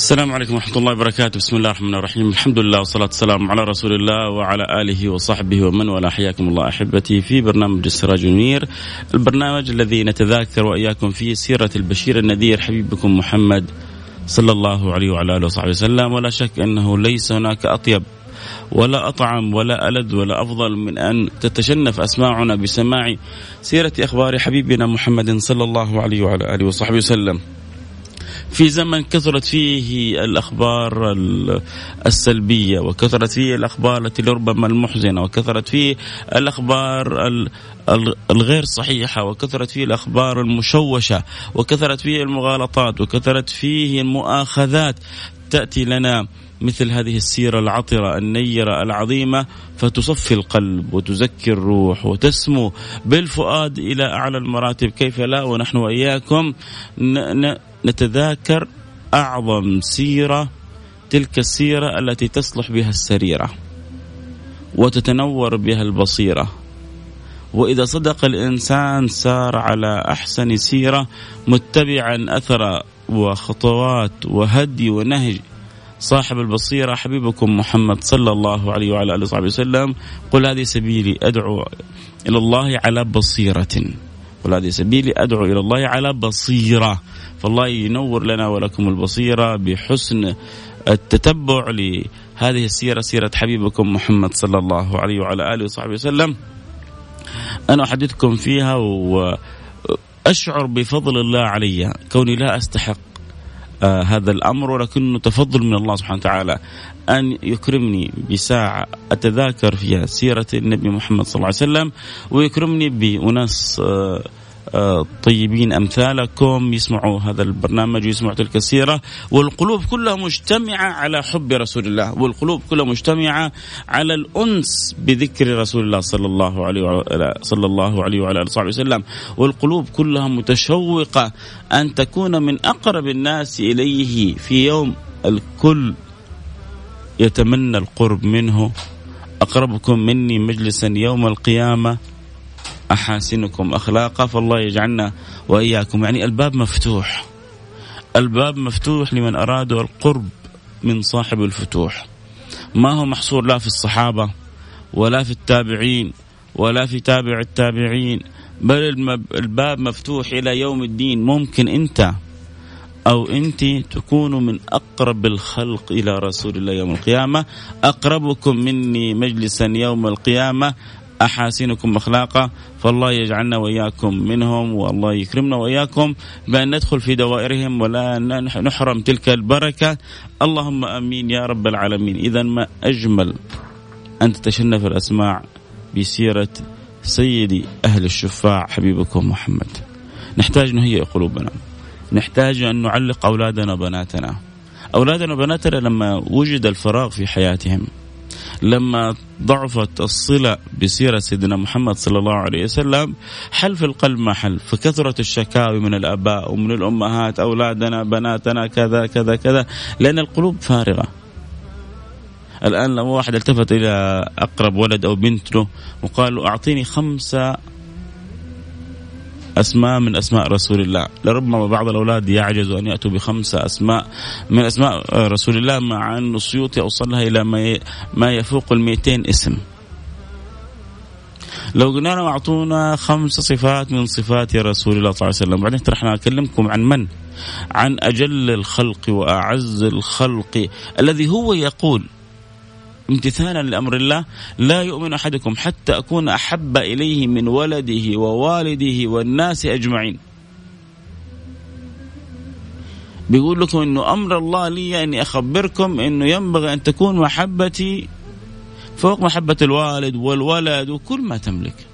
السلام عليكم ورحمة الله وبركاته. بسم الله الرحمن الرحيم. الحمد لله والصلاة والسلام على رسول الله وعلى آله وصحبه ومن والاه. حياكم الله أحبتي في برنامج السراج المنير البرنامج الذي نتذاكر وإياكم فيه سيرة البشير النذير حبيبكم محمد صلى الله عليه وعلى آله وصحبه وسلم. ولا شك أنه ليس هناك أطيب ولا أطعم ولا ألذ ولا أفضل من أن تتشنف أسماعنا بسماع سيرة أخبار حبيبنا محمد صلى الله عليه وعلى آله وصحبه وسلم. في زمن كثرت فيه الأخبار السلبية وكثرت فيه الأخبار التي ربما المحزنة وكثرت فيه الأخبار الغير صحيحة وكثرت فيه الأخبار المشوشة وكثرت فيه المغالطات وكثرت فيه المؤاخذات. تأتي لنا مثل هذه السيرة العطرة النيرة العظيمة فتصفي القلب وتزكي الروح وتسمو بالفؤاد إلى أعلى المراتب. كيف لا؟ ونحن وإياكم نتذاكر أعظم سيرة تلك السيرة التي تصلح بها السريرة وتتنور بها البصيرة. وإذا صدق الإنسان سار على أحسن سيرة متبعا أثر وخطوات وهدي ونهج صاحب البصيرة حبيبكم محمد صلى الله عليه وعلى آله وصحبه وسلم. قل هذه سبيلي أدعو إلى الله على بصيرة. قل هذه سبيلي أدعو إلى الله على بصيرة. فالله ينور لنا ولكم البصيرة بحسن التتبع لهذه السيرة سيرة حبيبكم محمد صلى الله عليه وعلى آله وصحبه وسلم. أنا أحدثكم فيها وأشعر بفضل الله علي كوني لا أستحق آه هذا الأمر ولكنه تفضل من الله سبحانه وتعالى أن يكرمني بساعة أتذاكر فيها سيرة النبي محمد صلى الله عليه وسلم ويكرمني بأناس آه طيبين أمثالكم يسمعوا هذا البرنامج ويسمعوا تلك السيرة. والقلوب كلها مجتمعة على حب رسول الله. والقلوب كلها مجتمعة على الأنس بذكر رسول الله صلى الله عليه وعلى صلى الله عليه وعلى آله وصحبه وسلم. والقلوب كلها متشوقة أن تكون من أقرب الناس إليه في يوم الكل. يتمنى القرب منه. أقربكم مني مجلسا يوم القيامة. أحاسنكم أخلاقا فالله يجعلنا وإياكم. يعني الباب مفتوح. الباب مفتوح لمن ارادوا القرب من صاحب الفتوح. ما هو محصور لا في الصحابة ولا في التابعين ولا في تابع التابعين بل الباب مفتوح إلى يوم الدين. ممكن أنت أو أنت تكونوا من أقرب الخلق إلى رسول الله يوم القيامة. أقربكم مني مجلسا يوم القيامة. أحاسنكم أخلاقا فالله يجعلنا وإياكم منهم والله يكرمنا وإياكم بأن ندخل في دوائرهم ولا نحرم تلك البركة. اللهم آمين يا رب العالمين. اذا ما أجمل أن تتشنف الأسماع بسيرة سيدي أهل الشفاع حبيبكم محمد. نحتاج نهيئ قلوبنا. نحتاج أن نعلق أولادنا وبناتنا. أولادنا وبناتنا لما وجد الفراغ في حياتهم لما ضعفت الصلة بسيرة سيدنا محمد صلى الله عليه وسلم حل في القلب ما حل؟ فكثرت الشكاوي من الآباء ومن الأمهات أولادنا بناتنا كذا كذا كذا لأن القلوب فارغة. الآن لو واحد التفت إلى أقرب ولد أو بنت له وقال له أعطيني خمسة أسماء من أسماء رسول الله. لربما بعض الأولاد يعجزوا أن يأتوا بخمسة أسماء من أسماء رسول الله مع أن السيوطي اوصلها إلى ما يفوق ال 200 اسم. لو قلنا لهم أعطونا خمس صفات من صفات رسول الله صلى الله عليه وسلم. بعدين ترى أكلمكم عن من؟ عن أجل الخلق وأعز الخلق. الذي هو يقول امتثالا لأمر الله لا يؤمن أحدكم حتى أكون أحب إليه من ولده ووالده والناس أجمعين. بيقول لكم إنه أمر الله لي أني أخبركم إنه ينبغي أن تكون محبتي فوق محبة الوالد والولد وكل ما تملك.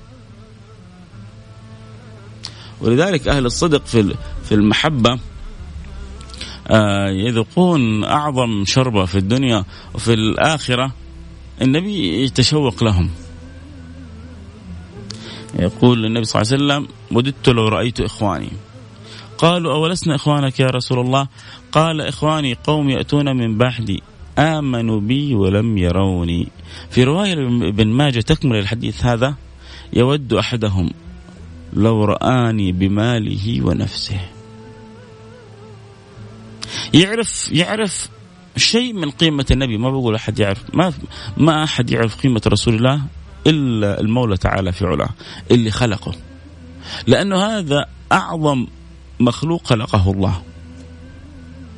ولذلك أهل الصدق في في المحبة آه، يذوقون أعظم شربة في الدنيا وفي الآخرة النبي يتشوق لهم. يقول النبي صلى الله عليه وسلم وددت لو رأيت إخواني. قالوا أولسنا إخوانك يا رسول الله؟ قال إخواني قوم يأتون من بعدي. آمنوا بي ولم يروني. في رواية ابن ماجه تكمل الحديث هذا يود أحدهم لو رآني بماله ونفسه. يعرف يعرف شيء من قيمة النبي. ما بقول أحد يعرف. ما ما أحد يعرف قيمة رسول الله إلا المولى تعالى في علاه اللي خلقه. لأنه هذا أعظم مخلوق خلقه الله.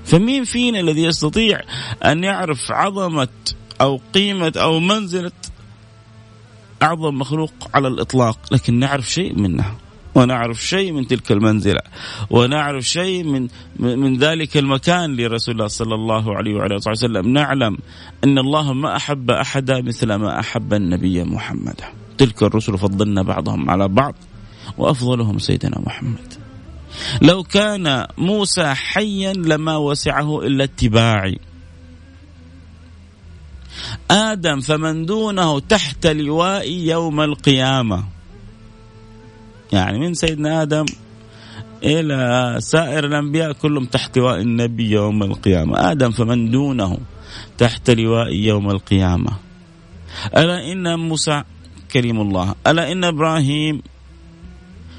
فمين فينا الذي يستطيع أن يعرف عظمة أو قيمة أو منزلة أعظم مخلوق على الإطلاق؟ لكن نعرف شيء منه. ونعرف شيء من تلك المنزلة ونعرف شيء من من ذلك المكان لرسول الله صلى الله عليه وعلى آله وسلم. نعلم أن الله ما أحب أحدا مثل ما أحب النبي محمد. تلك الرسل فضلنا بعضهم على بعض وأفضلهم سيدنا محمد. لو كان موسى حيا لما وسعه إلا اتباعي. آدم فمن دونه تحت لوائي يوم القيامة. يعني من سيدنا آدم إلى سائر الأنبياء كلهم تحت لواء النبي يوم القيامة. آدم فمن دونه تحت لواء يوم القيامة. ألا إن موسى كريم الله؟ ألا إن إبراهيم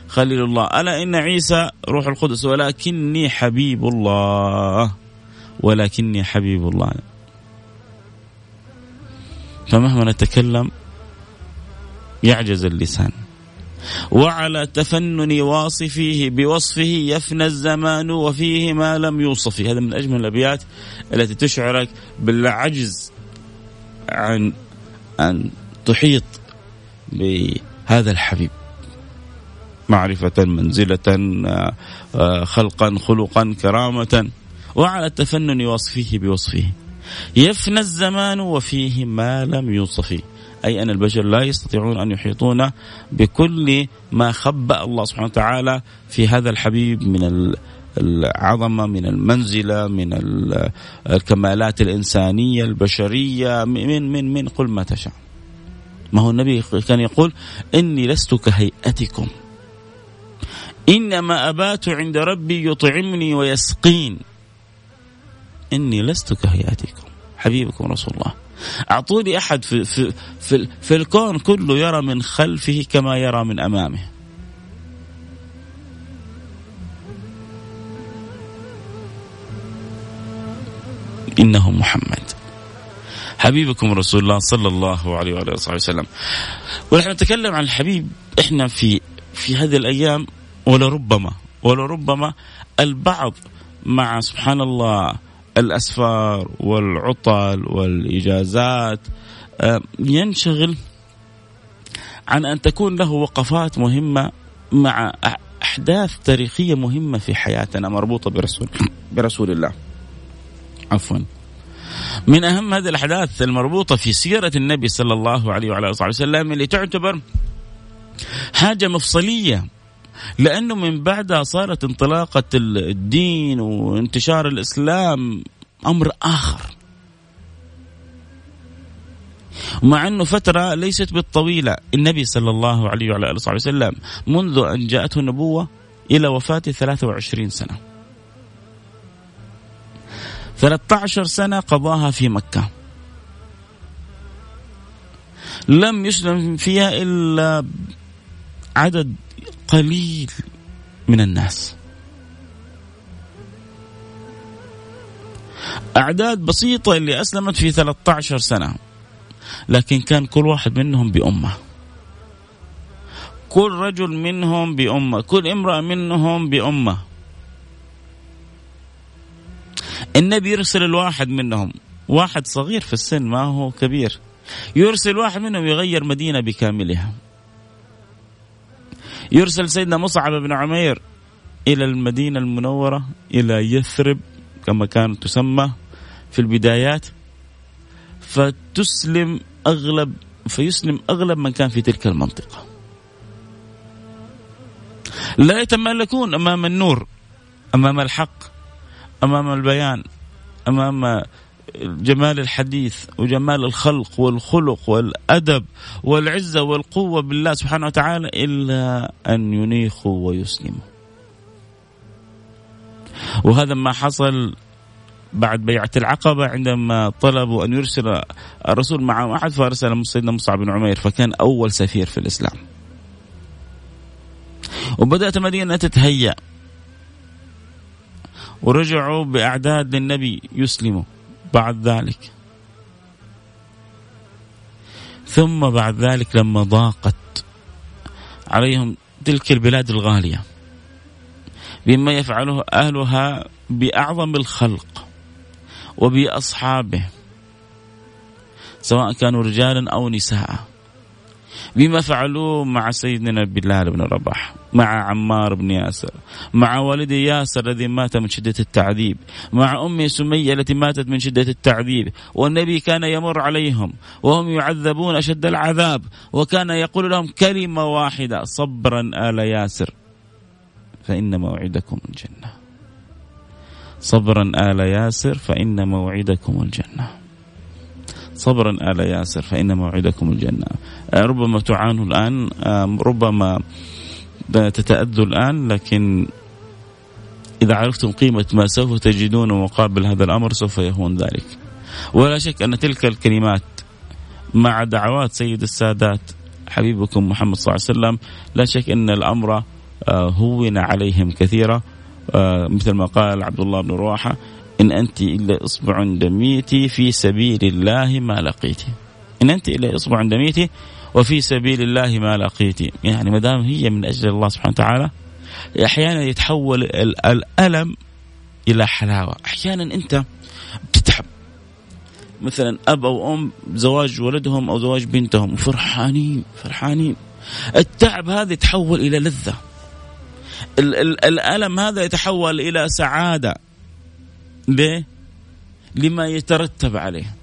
خليل الله؟ ألا إن عيسى روح القدس؟ ولكني حبيب الله. ولكني حبيب الله. فمهما نتكلم يعجز اللسان. وعلى تفنن واصفيه بوصفه يفنى الزمان وفيه ما لم يوصف. هذا من أجمل الأبيات التي تشعرك بالعجز عن أن تحيط بهذا الحبيب. معرفة منزلة خلقا خلقا كرامة. وعلى التفنن وصفه بوصفه. يفنى الزمان وفيه ما لم يوصف. أي أن البشر لا يستطيعون أن يحيطون بكل ما خبأ الله سبحانه وتعالى في هذا الحبيب من العظمة من المنزلة من الكمالات الإنسانية البشرية من من من قل ما تشاء. ما هو النبي كان يقول إني لست كهيئتكم. إنما أبات عند ربي يطعمني ويسقين. إني لست كهيئتكم. حبيبكم رسول الله. أعطوني أحد في في في, في الكون كله يرى من خلفه كما يرى من أمامه. إنه محمد. حبيبكم رسول الله صلى الله عليه وعلى اله وسلم. ونحن نتكلم عن الحبيب إحنا في في هذه الأيام ولربما ولربما البعض مع سبحان الله الأسفار والعطل والإجازات ينشغل عن أن تكون له وقفات مهمة مع أحداث تاريخية مهمة في حياتنا مربوطة برسول برسول الله. عفوا. من أهم هذه الأحداث المربوطة في سيرة النبي صلى الله عليه وعلى آله وسلم اللي تعتبر حاجة مفصلية لأنه من بعدها صارت انطلاقة الدين وانتشار الإسلام أمر آخر. مع إنه فترة ليست بالطويلة. النبي صلى الله عليه وعلى آله وصحبه وسلم منذ أن جاءته النبوة إلى وفاته 23 سنة. 13 سنة قضاها في مكة. لم يسلم فيها إلا عدد قليل من الناس. أعداد بسيطة اللي أسلمت في 13 سنة لكن كان كل واحد منهم بأمة. كل رجل منهم بأمة كل امرأة منهم بأمة. النبي يرسل الواحد منهم واحد صغير في السن ما هو كبير. يرسل واحد منهم يغير مدينة بكاملها. يرسل سيدنا مصعب بن عمير إلى المدينة المنورة إلى يثرب كما كانت تسمى في البدايات فتسلم أغلب فيسلم أغلب من كان في تلك المنطقة. لا يتملكون أمام النور أمام الحق أمام البيان أمام جمال الحديث وجمال الخلق والخلق والأدب والعزة والقوة بالله سبحانه وتعالى إلا أن ينيخوا ويسلموا. وهذا ما حصل بعد بيعة العقبة عندما طلبوا أن يرسل الرسول معهم أحد فأرسل سيدنا مصعب بن عمير فكان أول سفير في الإسلام. وبدأت المدينة تتهيأ. ورجعوا بأعداد للنبي يسلموا. بعد ذلك. ثم بعد ذلك لما ضاقت عليهم تلك البلاد الغالية بما يفعله أهلها بأعظم الخلق وبأصحابه سواء كانوا رجالا أو نساء. بما فعلوه مع سيدنا بلال بن رباح مع عمار بن ياسر مع والدي ياسر الذي مات من شدة التعذيب مع أمي سمية التي ماتت من شدة التعذيب والنبي كان يمر عليهم وهم يعذبون أشد العذاب وكان يقول لهم كلمة واحدة صبرا آل ياسر فإن موعدكم الجنة. صبرا آل ياسر فإن موعدكم الجنة. صبرا آل ياسر فإن موعدكم الجنة. آه، ربما تعانوا الآن ربما تتأذوا الآن لكن إذا عرفتم قيمة ما سوف تجدون مقابل هذا الأمر سوف يهون ذلك. ولا شك أن تلك الكلمات مع دعوات سيد السادات حبيبكم محمد صلى الله عليه وسلم لا شك أن الأمر آه، هون عليهم كثيرا آه، مثل ما قال عبد الله بن رواحة إن أنت إلا إصبع دميتي في سبيل الله ما لقيتي. إن أنت إلا إصبع دميتي وفي سبيل الله ما لقيتي. يعني ما دام هي من أجل الله سبحانه وتعالى أحيانا يتحول الألم إلى حلاوة. أحيانا أنت بتتعب. مثلا أب أو أم زواج ولدهم أو زواج بنتهم وفرحانين فرحانين. التعب هذا يتحول إلى لذة. الألم هذا يتحول إلى سعادة. ليه؟ لما يترتب عليه.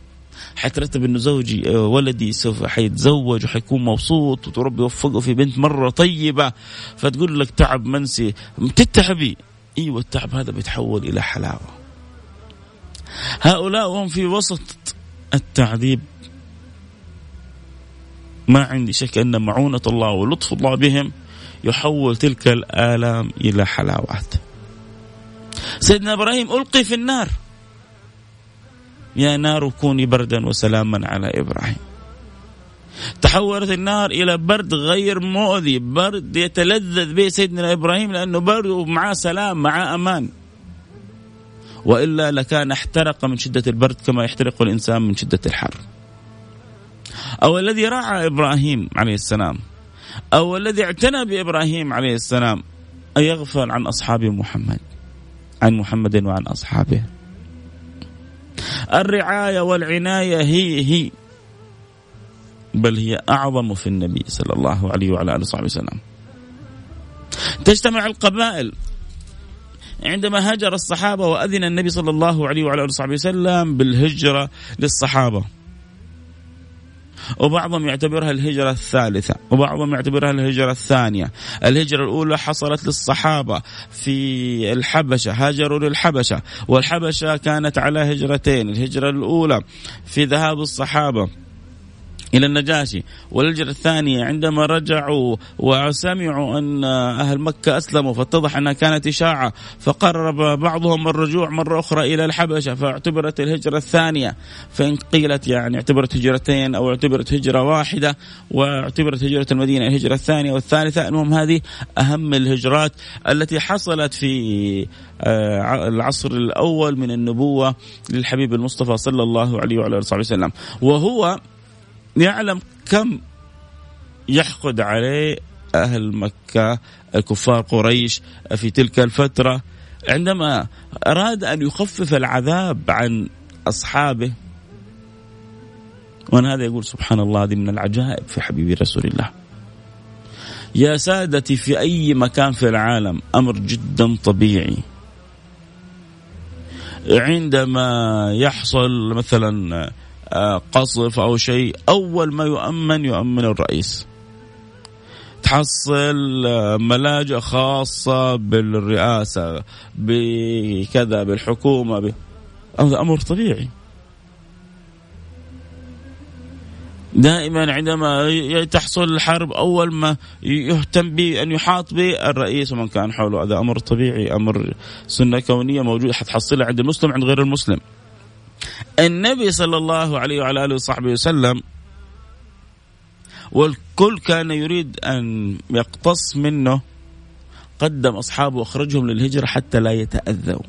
حيترتب إنه زوجي آه، ولدي سوف حيتزوج وحيكون مبسوط وتربي يوفقه في بنت مرة طيبة. فتقول لك تعب منسي. تتعبي أيوه التعب هذا بيتحول إلى حلاوة. هؤلاء وهم في وسط التعذيب. ما عندي شك أن معونة الله ولطف الله بهم يحول تلك الآلام إلى حلاوات. سيدنا إبراهيم ألقي في النار. يا نار كوني بردا وسلاما على إبراهيم. تحولت النار إلى برد غير مؤذي برد يتلذذ به سيدنا إبراهيم لأنه برد ومعاه سلام معاه أمان. وإلا لكان احترق من شدة البرد كما يحترق الإنسان من شدة الحر. أو الذي راعى إبراهيم عليه السلام؟ أو الذي اعتنى بإبراهيم عليه السلام؟ ان يغفل عن أصحاب محمد. عن محمد وعن أصحابه. الرعاية والعناية هي هي بل هي أعظم في النبي صلى الله عليه وعلى آله وصحبه وسلم. تجتمع القبائل عندما هاجر الصحابة وأذن النبي صلى الله عليه وعلى آله وصحبه وسلم بالهجرة للصحابة. وبعضهم يعتبرها الهجرة الثالثة وبعضهم يعتبرها الهجرة الثانية. الهجرة الأولى حصلت للصحابة في الحبشة هاجروا للحبشة والحبشة كانت على هجرتين الهجرة الأولى في ذهاب الصحابة. إلى النجاشي. والهجرة الثانية عندما رجعوا وسمعوا أن أهل مكة أسلموا فاتضح أنها كانت إشاعة فقرب بعضهم الرجوع مرة أخرى إلى الحبشة فاعتبرت الهجرة الثانية. فإن قيلت يعني اعتبرت هجرتين أو اعتبرت هجرة واحدة واعتبرت هجرة المدينة الهجرة الثانية والثالثة المهم هذه أهم الهجرات التي حصلت في آه، العصر الأول من النبوة للحبيب المصطفى صلى الله عليه وعلى آله وسلم. وهو يعلم كم يحقد عليه أهل مكة كفار قريش في تلك الفترة. عندما أراد أن يخفف العذاب عن أصحابه وأنا هذا يقول سبحان الله هذه من العجائب في حبيبي رسول الله. يا سادتي في أي مكان في العالم أمر جدا طبيعي. عندما يحصل مثلا قصف أو شيء أول ما يؤمن يؤمن الرئيس تحصل آه، ملاجئ خاصة بالرئاسة بكذا بالحكومة هذا أمر طبيعي دائما عندما تحصل الحرب أول ما يهتم بان يحاط به الرئيس ومن كان حوله هذا أمر طبيعي أمر سنة كونية موجودة حتحصلها عند المسلم عند غير المسلم. النبي صلى الله عليه وعلى آله وصحبه وسلم والكل كان يريد أن يقتص منه قدم أصحابه وأخرجهم للهجرة حتى لا يتأذوا.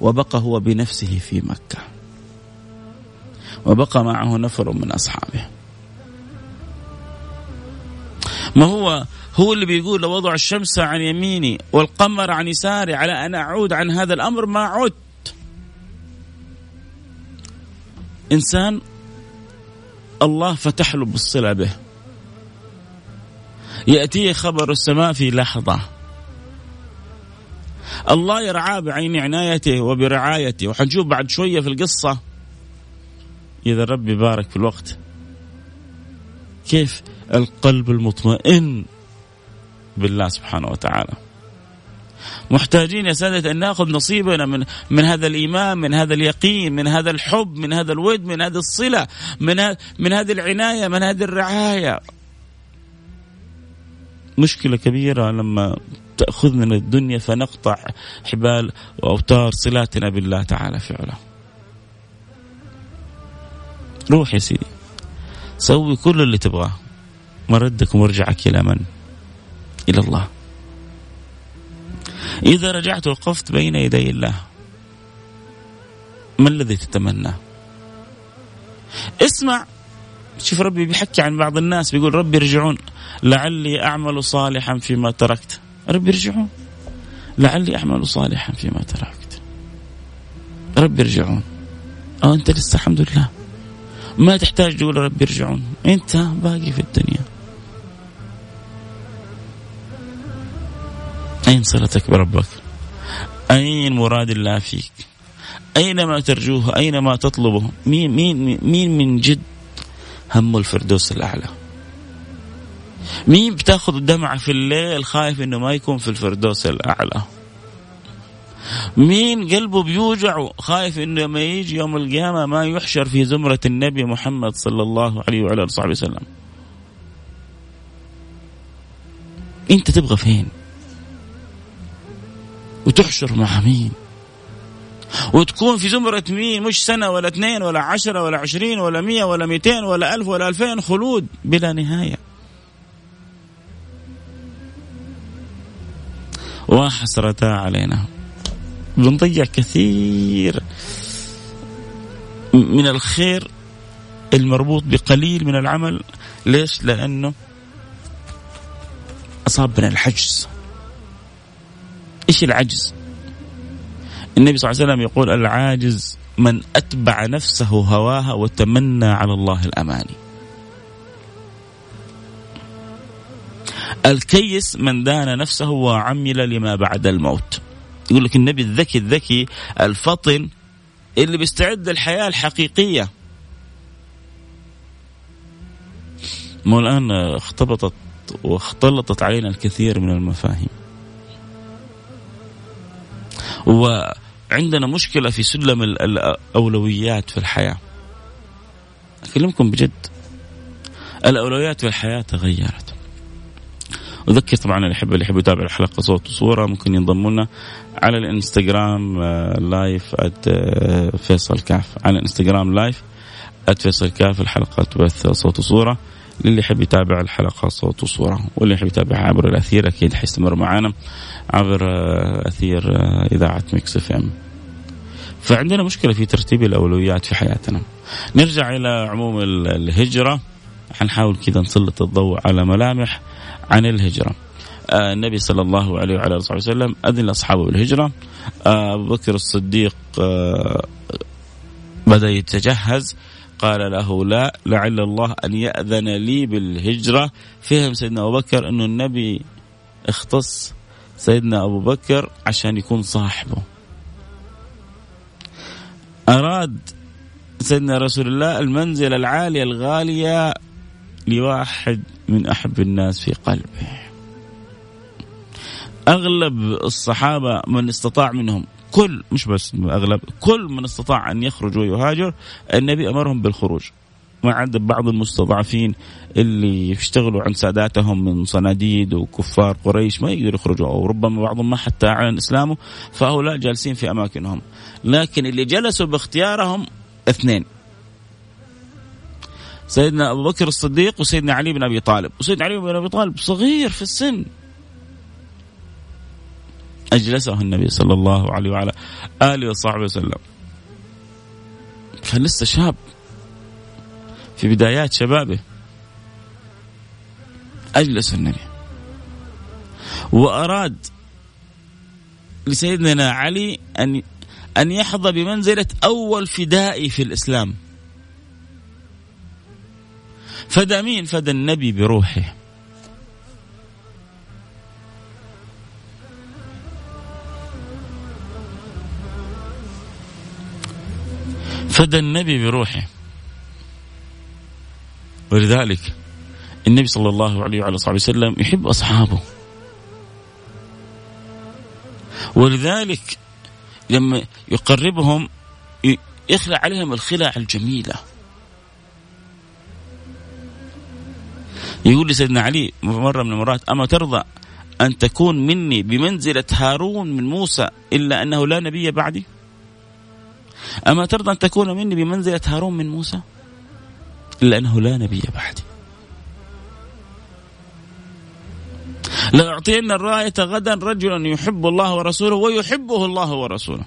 وبقى هو بنفسه في مكة. وبقى معه نفر من أصحابه. ما هو؟ هو اللي بيقول لو وضع الشمس عن يميني والقمر عن يساري على أن أعود عن هذا الأمر ما عدت. إنسان الله فتح له بالصلة به. ياتيه خبر السماء في لحظة. الله يرعاه بعين عنايته وبرعايته. وحنشوف بعد شوية في القصة. إذا ربي بارك في الوقت. كيف القلب المطمئن بالله سبحانه وتعالى. محتاجين يا سادة أن نأخذ نصيبنا من من هذا الإيمان من هذا اليقين من هذا الحب من هذا الود من هذه الصلة من من هذه العناية من هذه الرعاية. مشكلة كبيرة لما تأخذنا الدنيا فنقطع حبال وأوتار صلاتنا بالله تعالى في علاه روح يا سيدي. سوي كل اللي تبغاه. مردك ومرجعك إلى من؟ إلى الله. إذا رجعت وقفت بين يدي الله. ما الذي تتمناه اسمع. شوف ربي بيحكي عن بعض الناس بيقول ربي ارجعون لعلي أعمل صالحا فيما تركت. ربي ارجعون لعلي أعمل صالحا فيما تركت. ربي ارجعون أو أنت لسه الحمد لله. ما تحتاج تقول ربي ارجعون أنت باقي في الدنيا. أين صلتك بربك؟ أين مراد الله فيك؟ أينما ترجوه؟ أينما تطلبه؟ مين, مين, مين من جد هم الفردوس الأعلى؟ مين بتأخذ الدمعة في الليل خايف إنه ما يكون في الفردوس الأعلى؟ مين قلبه بيوجع خايف إنه لما يجي يوم القيامة ما يحشر في زمرة النبي محمد صلى الله عليه وعلى آله وصحبه وسلم؟ أنت تبغى فين؟ وتحشر مع مين؟ وتكون في زمرة مين؟ مش سنة ولا اثنين ولا عشرة ولا عشرين ولا مية ولا ميتين ولا ألف ولا ألفين خلود بلا نهاية. وحسرتا علينا. بنضيع كثير من الخير المربوط بقليل من العمل. ليش؟ لأنه أصابنا الحجز. إيش العجز؟ النبي صلى الله عليه وسلم يقول العاجز من أتبع نفسه هواها وتمنى على الله الأماني. الكيس من دان نفسه وعمل لما بعد الموت. يقول لك النبي الذكي الذكي الفطن اللي بيستعد للحياة الحقيقية. مو الآن اختبطت واختلطت علينا الكثير من المفاهيم. وعندنا مشكلة في سلم الأولويات في الحياة. أكلمكم بجد. الأولويات في الحياة تغيرت. أذكر طبعا اللي يحب اللي يحب يتابع الحلقة صوت وصورة ممكن ينضموا لنا على الإنستغرام live at فيصل كاف. على الإنستغرام live فيصل كاف الحلقة تبث صوت وصورة. للي يحب يتابع الحلقة صوت وصورة واللي يحب يتابعها عبر الأثير أكيد حيستمر معنا عبر آه، أثير آه، إذاعة Mix FM. فعندنا مشكلة في ترتيب الأولويات في حياتنا. نرجع إلى عموم الهجرة. حنحاول كذا نسلط الضوء على ملامح عن الهجرة. آه النبي صلى الله عليه وعلى آله وسلم أذن لأصحابه بالهجرة. أبو بكر الصديق بدأ يتجهز قال له لا لعل الله أن يأذن لي بالهجرة. فهم سيدنا أبو بكر انه النبي اختص سيدنا أبو بكر عشان يكون صاحبه. أراد سيدنا رسول الله المنزلة العالية الغالية لواحد من أحب الناس في قلبه. أغلب الصحابة من استطاع منهم كل مش بس أغلب كل من استطاع أن يخرج ويهاجر النبي أمرهم بالخروج. ما عدا بعض المستضعفين اللي يشتغلوا عند ساداتهم من صناديد وكفار قريش ما يقدروا يخرجوا أو ربما بعضهم ما حتى أعلن إسلامه فهؤلاء جالسين في أماكنهم. لكن اللي جلسوا باختيارهم اثنين. سيدنا أبو بكر الصديق وسيدنا علي بن أبي طالب. وسيدنا علي بن أبي طالب صغير في السن. أجلسه النبي صلى الله عليه وعلى آله وصحبه وسلم. كان لسه شاب. في بدايات شبابه. أجلس النبي. وأراد لسيدنا علي أن أن يحظى بمنزلة أول فدائي في الإسلام. فدى مين؟ فدى النبي بروحه. فدى النبي بروحه. ولذلك النبي صلى الله عليه وعلى صحبه وسلم يحب أصحابه. ولذلك لما يقربهم يخلع عليهم الخلع الجميلة. يقول لسيدنا علي مرة من المرات أما ترضى أن تكون مني بمنزلة هارون من موسى إلا أنه لا نبي بعدي؟ أما ترضى أن تكون مني بمنزلة هارون من موسى؟ إلا أنه لا نبي بعدي. لأعطين الراية غدا رجلا يحب الله ورسوله ويحبه الله ورسوله.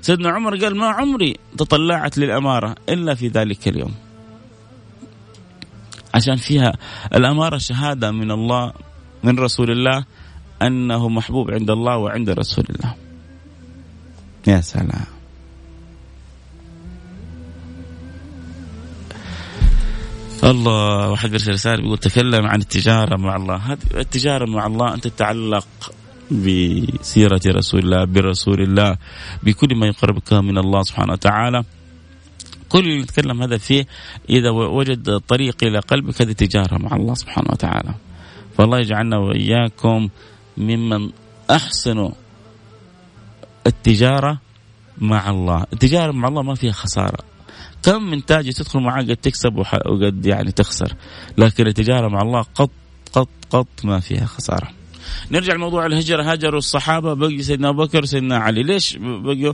سيدنا عمر قال ما عمري تطلعت للأمارة إلا في ذلك اليوم. عشان فيها الأمارة شهادة من الله من رسول الله أنه محبوب عند الله وعند رسول الله. يا سلام. الله واحد بيرسل رسالة بيقول تكلم عن التجارة مع الله. هذه التجارة مع الله أن تتعلق بسيرة رسول الله برسول الله بكل ما يقربك من الله سبحانه وتعالى. كل اللي نتكلم هذا فيه إذا وجد طريق إلى قلبك هذه تجارة مع الله سبحانه وتعالى. فالله يجعلنا وإياكم ممن أحسنوا التجارة مع الله. التجارة مع الله ما فيها خسارة. كم من تاجر تدخل معاه قد تكسب وقد يعني تخسر. لكن التجارة مع الله قط قط قط ما فيها خسارة. نرجع لموضوع الهجرة. هاجروا الصحابة بقي سيدنا أبو بكر سيدنا علي. ليش بقيوا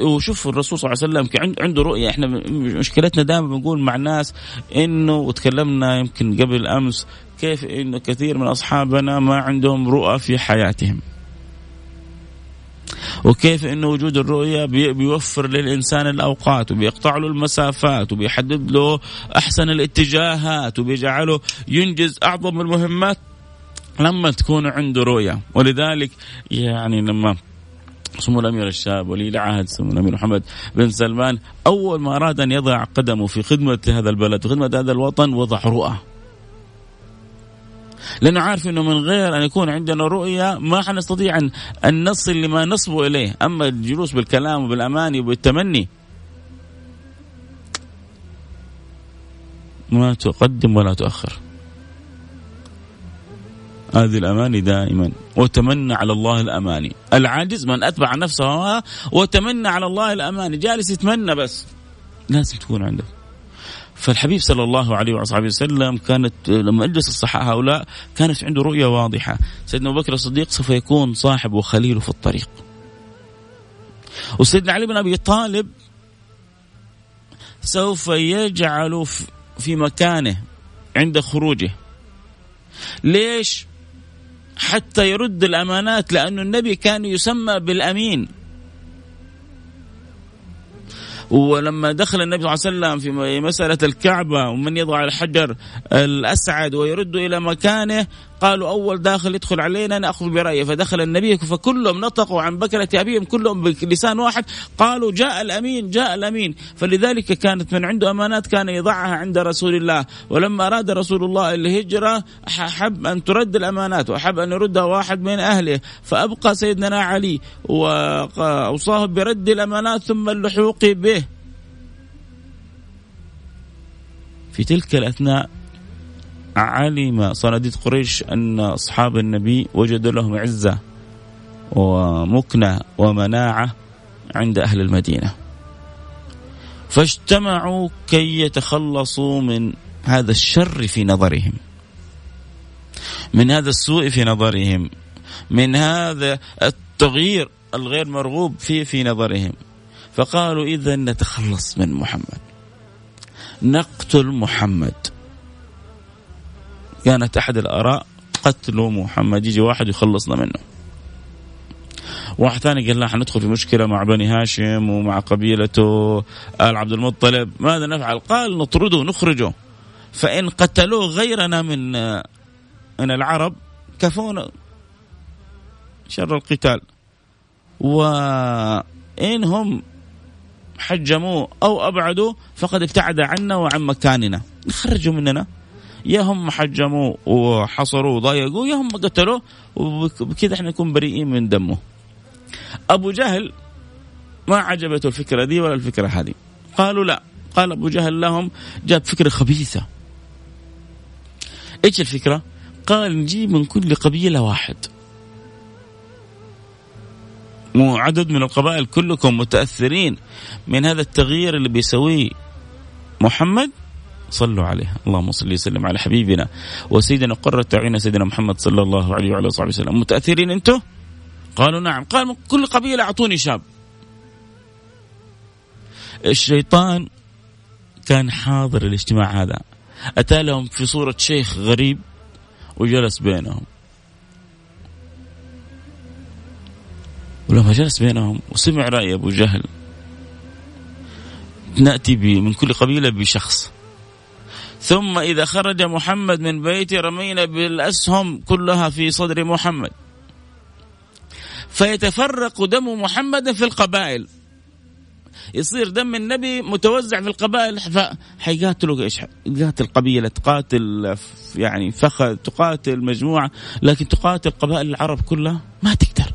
وشوف الرسول صلى الله عليه وسلم عنده رؤية. إحنا مشكلتنا دائما بنقول مع الناس إنه وتكلمنا يمكن قبل أمس كيف انه كثير من أصحابنا ما عندهم رؤى في حياتهم. وكيف انه وجود الرؤية بيوفر للإنسان الأوقات وبيقطع له المسافات وبيحدد له أحسن الاتجاهات وبيجعله ينجز أعظم المهمات لما تكون عنده رؤية. ولذلك يعني لما سمو الأمير الشاب ولي العهد سمو الأمير محمد بن سلمان أول ما أراد أن يضع قدمه في خدمة هذا البلد وخدمه هذا الوطن وضع رؤى. لأنه عارف إنه من غير أن يكون عندنا رؤية ما حنستطيع ان نصل لما نصبو إليه، أما الجلوس بالكلام وبالأماني وبالتمني ما تقدم ولا تؤخر. هذه الأماني دائما. وتمنى على الله الأماني، العاجز من أتبع نفسه وتمنى على الله الأماني، جالس يتمنى بس. لازم تكون عنده. فالحبيب صلى الله عليه وصحبه وسلم كانت لما اجلس الصحابه هؤلاء كانت عنده رؤية واضحة. سيدنا أبو بكر الصديق سوف يكون صاحب وخليله في الطريق. وسيدنا علي بن أبي طالب سوف يجعل في مكانه عند خروجه. ليش؟ حتى يرد الأمانات لأن النبي كان يسمى بالأمين. ولما دخل النبي صلى الله عليه وسلم في مسألة الكعبة ومن يضع الحجر الأسعد ويرد إلى مكانه قالوا أول داخل يدخل علينا نأخذ برأيه. فدخل النبي فكلهم نطقوا عن بكرة أبيهم كلهم بلسان واحد. قالوا جاء الأمين جاء الأمين. فلذلك كانت من عنده أمانات كان يضعها عند رسول الله. ولما أراد رسول الله الهجرة أحب أن ترد الأمانات وأحب أن يردها واحد من أهله. فأبقى سيدنا علي وأوصاه برد الأمانات ثم اللحوق به. في تلك الأثناء علم صناديد قريش أن أصحاب النبي وجدوا لهم عزة ومكنة ومناعة عند أهل المدينة. فاجتمعوا كي يتخلصوا من هذا الشر في نظرهم من هذا السوء في نظرهم من هذا التغيير الغير مرغوب فيه في نظرهم. فقالوا إذا نتخلص من محمد نقتل محمد. كانت أحد الآراء قتل محمد يجي واحد يخلصنا منه. واحد ثاني قال لا حندخل في مشكلة مع بني هاشم ومع قبيلته آل عبد المطلب. ماذا نفعل؟ قال نطرده نخرجه فإن قتلوه غيرنا من من العرب كفونا. شر القتال. وإن هم حجموه أو أبعدوا فقد ابتعد عنا وعن مكاننا. نخرجوا مننا. يا هم حجموه وحصروه وضايقوه يا هم قتلوه وبكذا إحنا نكون بريئين من دمه. أبو جهل ما عجبته الفكرة دي ولا الفكرة هذه. قالوا لا. قال أبو جهل لهم جاب فكرة خبيثة. إيش الفكرة؟ قال نجيب من كل قبيلة واحد. مو عدد من القبائل كلكم متأثرين من هذا التغيير اللي بيسويه محمد؟ صلوا عليه اللهم صل وسلم على حبيبنا وسيدنا قرة عين سيدنا محمد صلى الله عليه وعلى اله وسلم. متأثرين أنتم قالوا نعم. قال من كل قبيلة أعطوني شاب. الشيطان كان حاضر الاجتماع هذا. أتى لهم في صورة شيخ غريب وجلس بينهم. ولما جلس بينهم وسمع رأي أبو جهل نأتي من كل قبيلة بشخص. ثم إذا خرج محمد من بيته رمينا بالأسهم كلها في صدر محمد فيتفرق دم محمد في القبائل يصير دم النبي متوزع في القبائل فحيقاتلوا إيش؟ تقاتل قبيلة تقاتل يعني فخذ تقاتل مجموعة لكن تقاتل قبائل العرب كلها ما تقدر.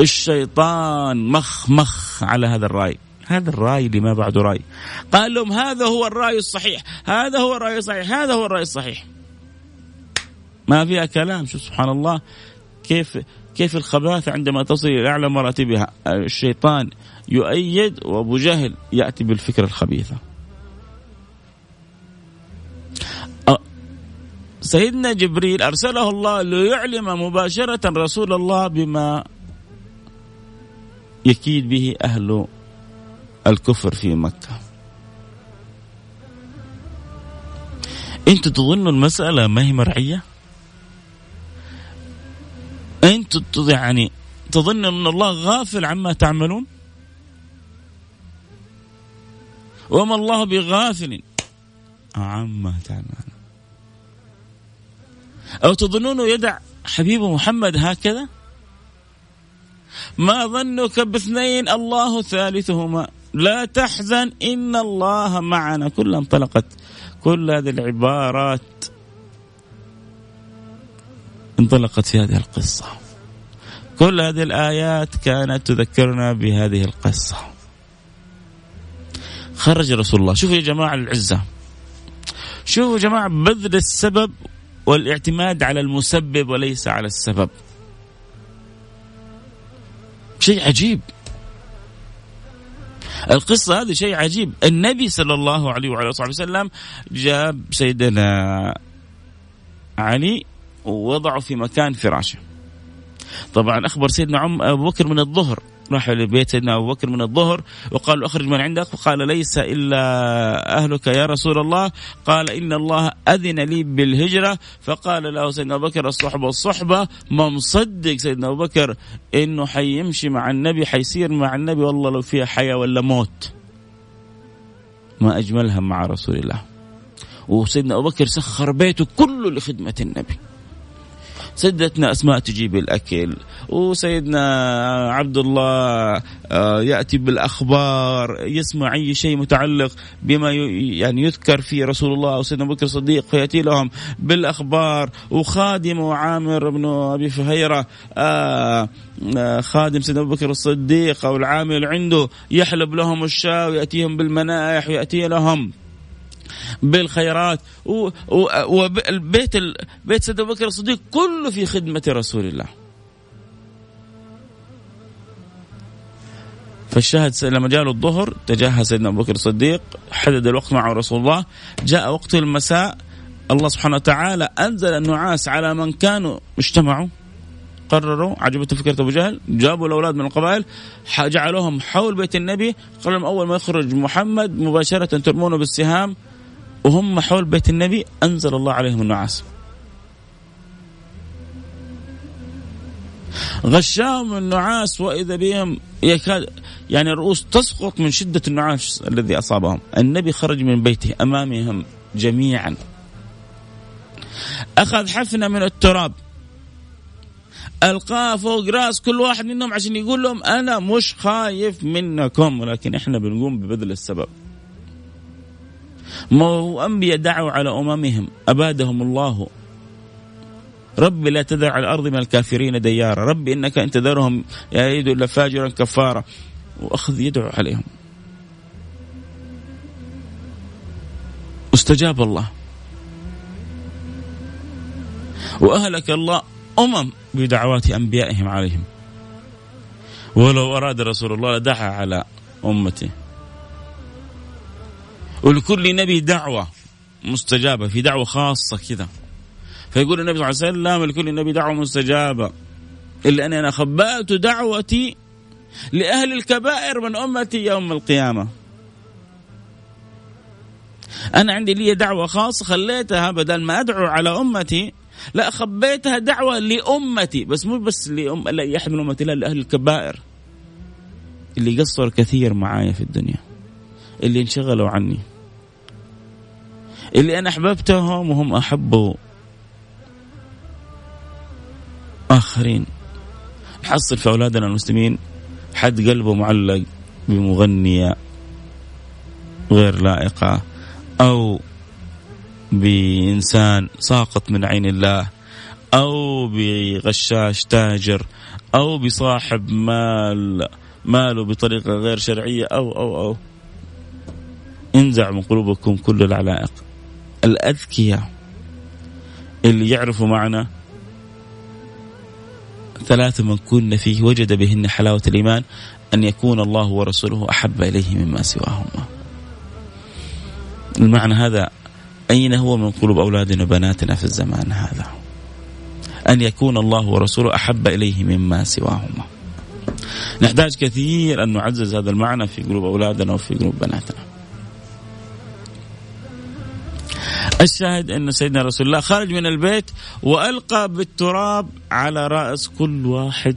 الشيطان مخ مخ على هذا الرأي هذا الرأي اللي ما بعده رأي. قال لهم هذا هو الرأي الصحيح. هذا هو الرأي الصحيح. هذا هو الرأي الصحيح. ما فيها كلام. شو سبحان الله كيف كيف الخباثة عندما تصل إلى أعلى مراتبها؟ الشيطان يؤيد وأبو جهل يأتي بالفكرة الخبيثة. سيدنا جبريل أرسله الله ليعلم مباشرة رسول الله بما يكيد به أهل الكفر في مكة. أنتم تظنوا المسألة ما هي مرعية؟ أنتم يعني تظنوا أن الله غافل عما تعملون؟ وما الله بغافل عما تعملون. أو تظنون يدع حبيبه محمد هكذا؟ ما ظنك باثنين الله ثالثهما؟ لا تحزن إن الله معنا. كلها انطلقت. كل هذه العبارات انطلقت في هذه القصة. كل هذه الآيات كانت تذكرنا بهذه القصة. خرج رسول الله. شوفوا يا جماعة العزة. شوفوا يا جماعة بذل السبب والاعتماد على المسبب وليس على السبب. شيء عجيب. القصة هذه شيء عجيب. النبي صلى الله عليه وعلى صحبه وسلم جاب سيدنا علي ووضعه في مكان فراشه. طبعا أخبر سيدنا عم أبو بكر من الظهر. راح لبيت سيدنا أبو بكر من الظهر وقال أخرج من عندك وقال ليس إلا أهلك يا رسول الله. قال إن الله أذن لي بالهجرة. فقال له سيدنا أبو بكر الصحبة الصحبه ما مصدق سيدنا أبو بكر إنه حيمشي مع النبي حيصير مع النبي والله لو فيها حياة ولا موت. ما أجملها مع رسول الله. وسيدنا أبو بكر سخر بيته كله لخدمة النبي. سيدتنا أسماء تجيب الأكل وسيدنا عبد الله آه، يأتي بالأخبار يسمع أي شيء متعلق بما يعني يذكر فيه رسول الله أو سيدنا بكر الصديق فيأتي لهم بالأخبار. وخادمه عامر بن أبي فهيرة آه، آه، خادم سيدنا أبو بكر الصديق أو العامل عنده يحلب لهم الشاة ويأتيهم بالمنائح ويأتي لهم. بالخيرات وبيت بيت سيدنا أبو بكر الصديق كله في خدمة رسول الله. فالشاهد لما جاء له الظهر تجهز سيدنا أبو بكر الصديق حدد الوقت مع رسول الله جاء وقت المساء الله سبحانه وتعالى أنزل النعاس على من كانوا اجتمعوا قرروا عجبته فكره أبو جهل جابوا الأولاد من القبائل جعلوهم حول بيت النبي قال لهم أول ما يخرج محمد مباشرة ترمونه بالسهام وهم حول بيت النبي أنزل الله عليهم النعاس. غشاهم النعاس وإذا بهم يكاد يعني الرؤوس تسقط من شدة النعاس الذي أصابهم. النبي خرج من بيته أمامهم جميعا. أخذ حفنة من التراب. ألقاه فوق رأس كل واحد منهم عشان يقول لهم أنا مش خايف منكم ولكن إحنا بنقوم ببذل السبب. ما هو أنبياء دعوا على أممهم أبادهم الله. رب لا تذر على الأرض من الكافرين ديارا. رب إنك إن تذرهم يعيدوا إلا فاجرا كفارا. وأخذ يدعو عليهم. استجاب الله. وأهلك الله أمم بدعوات أنبيائهم عليهم. ولو أراد رسول الله لدعا على أمته. ولكل نبي دعوة مستجابة في دعوة خاصة كذا فيقول النبي صلى الله عليه وسلم لكل نبي دعوة مستجابة. إلا أني أنا خبأت دعوتي لأهل الكبائر من أمتي يوم القيامة. أنا عندي لي دعوة خاصة خليتها بدل ما أدعو على أمتي لا خبيتها دعوة لأمتي. بس مو بس لأم لا من أمتي لا لأهل الكبائر. اللي قصر كثير معايا في الدنيا. اللي انشغلوا عني. اللي أنا أحببتهم وهم أحبوا آخرين. نحصل في أولادنا المسلمين حد قلبه معلق بمغنية غير لائقة أو بإنسان ساقط من عين الله أو بغشاش تاجر أو بصاحب مال ماله بطريقة غير شرعية أو أو أو. انزع من قلوبكم كل العلائق. الأذكياء اللي يعرفوا معنا ثلاثة من كن فيه وجد بهن حلاوة الإيمان أن يكون الله ورسوله أحب إليه مما سواهما. المعنى هذا أين هو من قلوب أولادنا وبناتنا في الزمان هذا؟ أن يكون الله ورسوله أحب إليه مما سواهما. نحتاج كثير أن نعزز هذا المعنى في قلوب أولادنا وفي قلوب بناتنا. الشاهد أن سيدنا رسول الله خرج من البيت وألقى بالتراب على رأس كل واحد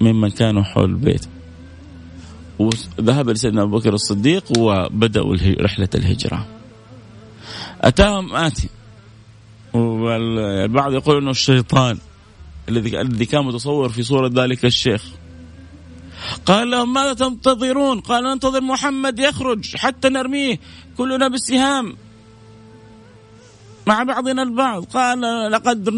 ممن كانوا حول البيت. وذهب لسيدنا أبو بكر الصديق وبدأوا رحلة الهجرة. أتاهم آتي. والبعض يقول أنه الشيطان الذي كان متصور في صورة ذلك الشيخ. قال لهم ماذا تنتظرون؟ قال ننتظر محمد يخرج حتى نرميه. كلنا بالسهام. مع بعضنا البعض. قال لقد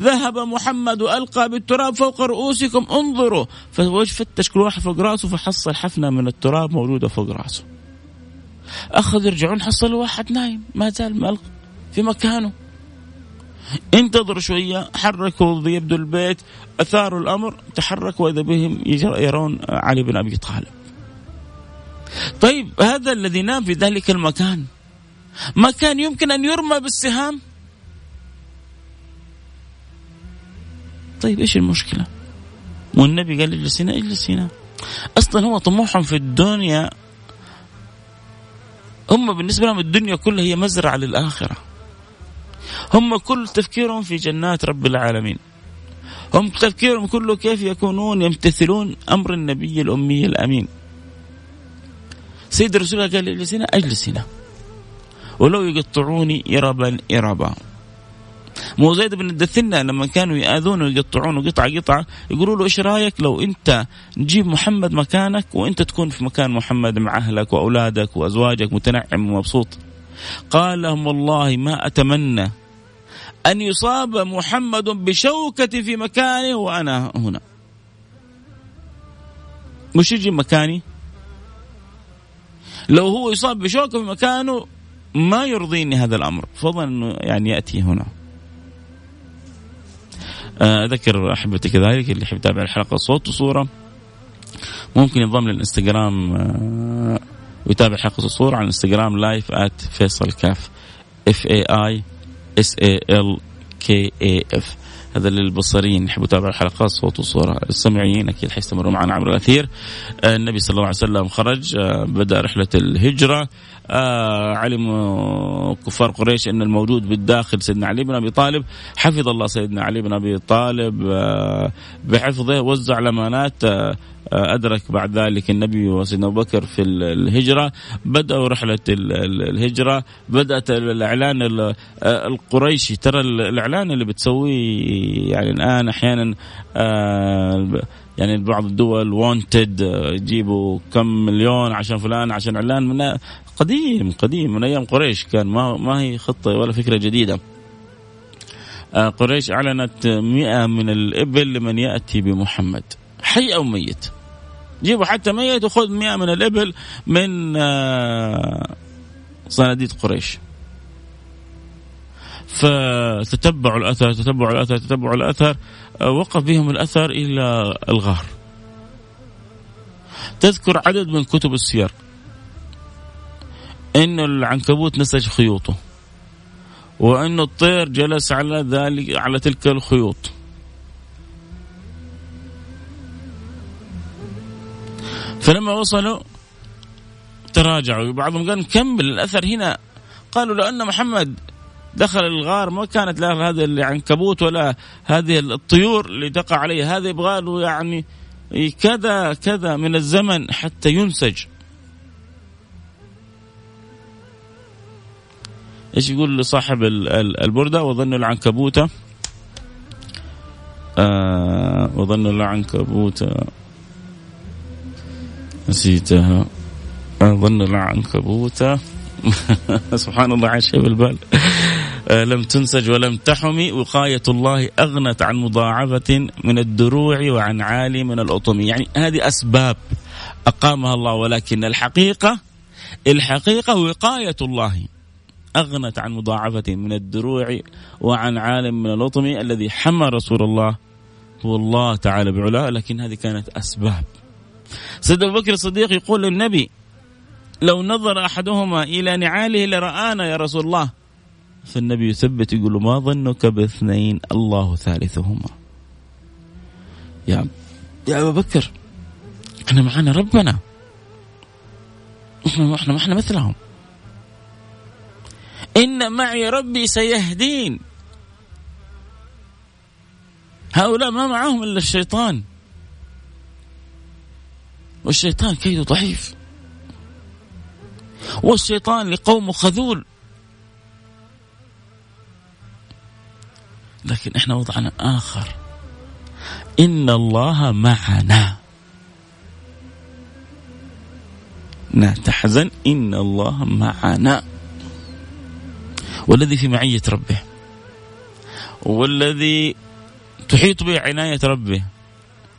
ذهب محمد والقى بالتراب فوق رؤوسكم انظروا. ففتش كل واحد فوق رأسه فحصل حفنة من التراب موجوده فوق رأسه. أخذ يرجعون حصلوا واحد نايم ما زال في مكانه. انتظروا شوية حركوا يبدو البيت أثاروا الأمر تحركوا وإذا بهم يرون علي بن أبي طالب. طيب هذا الذي نام في ذلك المكان. ما كان يمكن أن يرمى بالسهام؟ طيب إيش المشكلة؟ والنبي قال اجلس هنا اجلس هنا. أصلا هو طموحهم في الدنيا. هم بالنسبة لهم الدنيا كلها هي مزرعة للآخرة. هم كل تفكيرهم في جنات رب العالمين. هم تفكيرهم كله كيف يكونون يمتثلون أمر النبي الأمي الأمين. سيد رسول الله قال اجلس هنا اجلس هنا. ولو يقطعوني إربا إربا مو زيد بن الدثنة لما كانوا يآذونه ويقطعونه قطعة قطعة يقولوا له إيش رأيك لو أنت نجيب محمد مكانك وأنت تكون في مكان محمد مع أهلك وأولادك وأزواجك متنعم ومبسوط؟ قال لهم والله ما أتمنى أن يصاب محمد بشوكة في مكانه وأنا هنا. مش يجي مكاني؟ لو هو يصاب بشوكة في مكانه ما يرضيني هذا الأمر. فضلا أنه يعني يأتي هنا. آه، أذكر أحبتي كذلك اللي يحب يتابع الحلقة صوت وصورة. ممكن ينضم للإنستغرام آه، ويتابع حلقة الصورة على الإنستغرام live فيصل كاف. F A I S A L K A F هذا للبصريين. يحبوا يتابعوا الحلقات صوت وصورة. السمعيين أكيد حيستمروا معنا عبر الأثير. آه، النبي صلى الله عليه وسلم خرج آه، بدأ رحلة الهجرة. آه علم كفار قريش أن الموجود بالداخل سيدنا علي بن أبي طالب. حفظ الله سيدنا علي بن أبي طالب بحفظه وزع الأمانات آه أدرك بعد ذلك النبي وسيدنا أبو بكر في الهجرة. بدأوا رحلة الهجرة. بدأت الإعلان القريشي. ترى الإعلان اللي بتسويه يعني الآن أحيانا آه، يعني بعض الدول وونتد يجيبوا كم مليون عشان فلان عشان اعلان من قديم قديم. من أيام قريش كان ما ما هي خطة ولا فكرة جديدة. آه، قريش أعلنت مئة من الإبل لمن يأتي بمحمد. حي أو ميت. جيبوا حتى ميت وخذ 100 من الإبل من آه، صناديد قريش. فتتبعوا الأثر تتبعوا الأثر تتبعوا الأثر آه، وقف بهم الأثر إلى الغار. تذكر عدد من كتب السير. إن العنكبوت نسج خيوطه وأن الطير جلس على ذلك على تلك الخيوط. فلما وصلوا تراجعوا. بعضهم قال نكمل الاثر هنا؟ قالوا لو أن محمد دخل الغار ما كانت لا هذا العنكبوت ولا هذه الطيور اللي تقع عليه. هذا يبغى له يعني كذا كذا من الزمن حتى ينسج. إيش يقول لصاحب البردة؟ وظن العنكبوت آه وظن العنكبوت نسيتها. أظن العنكبوت سبحان الله شيء بالبال آه، لم تنسج ولم تحمي. وقاية الله أغنت عن مضاعفة من الدروع وعن عالي من الأطم. يعني هذه أسباب أقامها الله. ولكن الحقيقة الحقيقة وقاية الله أغنت عن مضاعفة من الدروع وعن عالم من الأطم. الذي حمى رسول الله. هو الله تعالى بعلاه لكن هذه كانت أسباب. سيدنا أبو بكر الصديق يقول للنبي لو نظر أحدهما إلى نعاله لرآنا يا رسول الله. فالنبي يثبت يقول ما ظنك باثنين الله ثالثهما. يا يا أبا بكر إحنا معنا ربنا. إحنا إحنا ما إحنا مثلهم. إن معي ربي سيهدين. هؤلاء ما معهم إلا الشيطان. والشيطان كيده ضعيف. والشيطان لقومه خذول. لكن إحنا وضعنا آخر. إن الله معنا. لا تحزن. إن الله معنا. والذي في معية ربه. والذي تحيط به عناية ربه.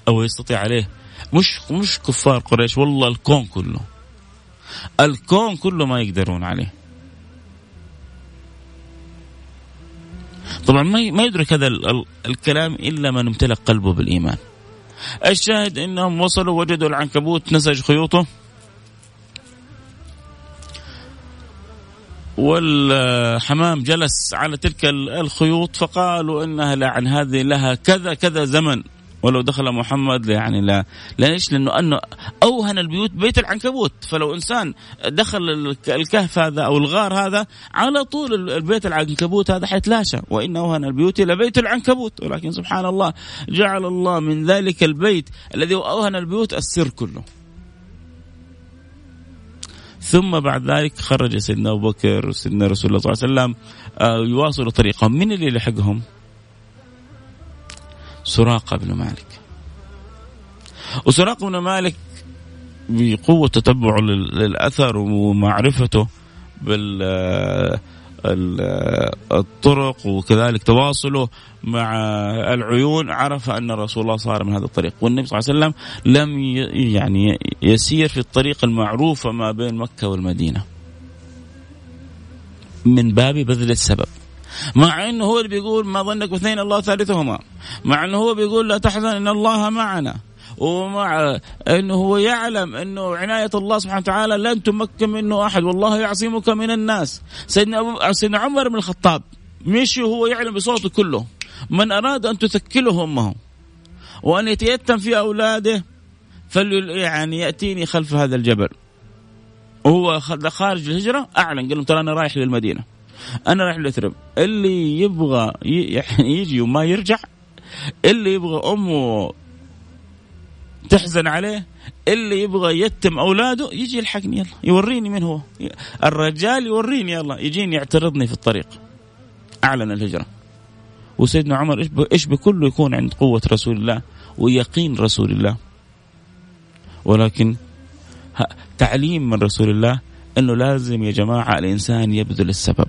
أو يستطيع عليه. مش مش كفار قريش والله الكون كله. الكون كله ما يقدرون عليه. طبعا ما يدرك هذا الكلام إلا من امتلك قلبه بالإيمان. الشاهد إنهم وصلوا وجدوا العنكبوت نسج خيوطه. والحمام جلس على تلك الخيوط فقالوا إنها لعن هذه لها كذا كذا زمن. ولو دخل محمد يعني لا ليش؟ لأنه أنه أوهن البيوت بيت العنكبوت. فلو إنسان دخل الكهف هذا أو الغار هذا على طول البيت العنكبوت هذا حيتلاشى. وإن أوهن البيوت إلى بيت العنكبوت. ولكن سبحان الله جعل الله من ذلك البيت الذي أوهن البيوت السر كله. ثم بعد ذلك خرج سيدنا أبو بكر وسيدنا رسول الله صلى الله عليه وسلم آه، يواصلوا طريقهم. من اللي لحقهم سراقة بن مالك. وسراقة بن مالك بقوة تتبعه للأثر ومعرفته بال الطرق وكذلك تواصله مع العيون عرف أن رسول الله صار من هذا الطريق. والنبي صلى الله عليه وسلم لم يعني يسير في الطريق المعروفة ما بين مكة والمدينة. من باب بذل السبب. مع إنه هو اللي بيقول ما ظنك باثنين الله ثالثهما. مع إنه هو بيقول لا تحزن إن الله معنا. ومع إنه هو يعلم إنه عناية الله سبحانه وتعالى لن تمكن منه أحد. والله يعصمك من الناس. سيدنا أبو سيدنا عمر بن الخطاب مشي وهو يعلم بصوته كله. من أراد أن تثكله أمه. وأن يتيتم في أولاده فل يعني يأتيني خلف هذا الجبل. وهو خارج الهجرة أعلن قال لهم ترى أنا رايح للمدينة. أنا رايح لثرب اللي يبغى يعني يجي وما يرجع اللي يبغى أمه تحزن عليه اللي يبغى يتم أولاده يجي يلحقني يلا يوريني من هو. الرجال يوريني يلا يجيني يعترضني في الطريق. أعلن الهجرة. وسيدنا عمر إيش إيش بكله يكون عند قوة رسول الله ويقين رسول الله. ولكن تعليم من رسول الله إنه لازم يا جماعة الإنسان يبذل السبب.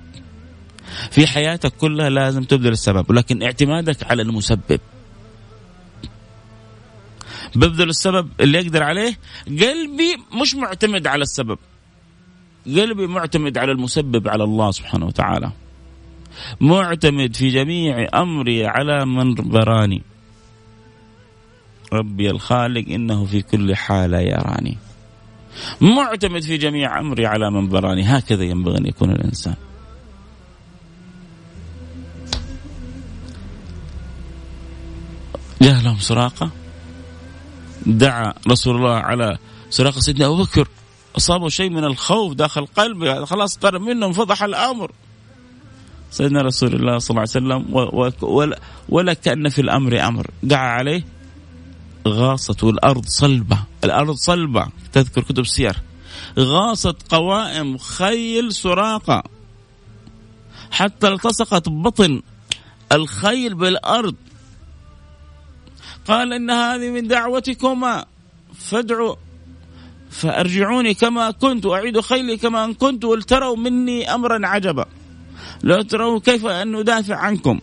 في حياتك كلها لازم تبذل السبب ولكن اعتمادك على المسبب. ببذل السبب اللي يقدر عليه قلبي مش معتمد على السبب. قلبي معتمد على المسبب على الله سبحانه وتعالى. معتمد في جميع أمري على من براني ربي الخالق إنه في كل حال يراني. معتمد في جميع أمري على من براني هكذا ينبغي أن يكون الإنسان. جاء لهم سراقة. دعا رسول الله على سراقة سيدنا أبو بكر. أصابه شيء من الخوف داخل قلبه. خلاص قرب منه انفضح الأمر. سيدنا رسول الله صلى الله عليه وسلم ولا كأن في الأمر أمر. دعا عليه. غاصت والأرض صلبة. الأرض صلبة. تذكر كتب السير. غاصت قوائم خيل سراقة. حتى التصقت بطن الخيل بالأرض. قال إن هذه من دعوتكما. فادعوا فأرجعوني كما كنت. وأعيد خيلي كما أن كنت. ولتروا مني أمرا عجبا. لو تروا كيف أن ندافع عنكم.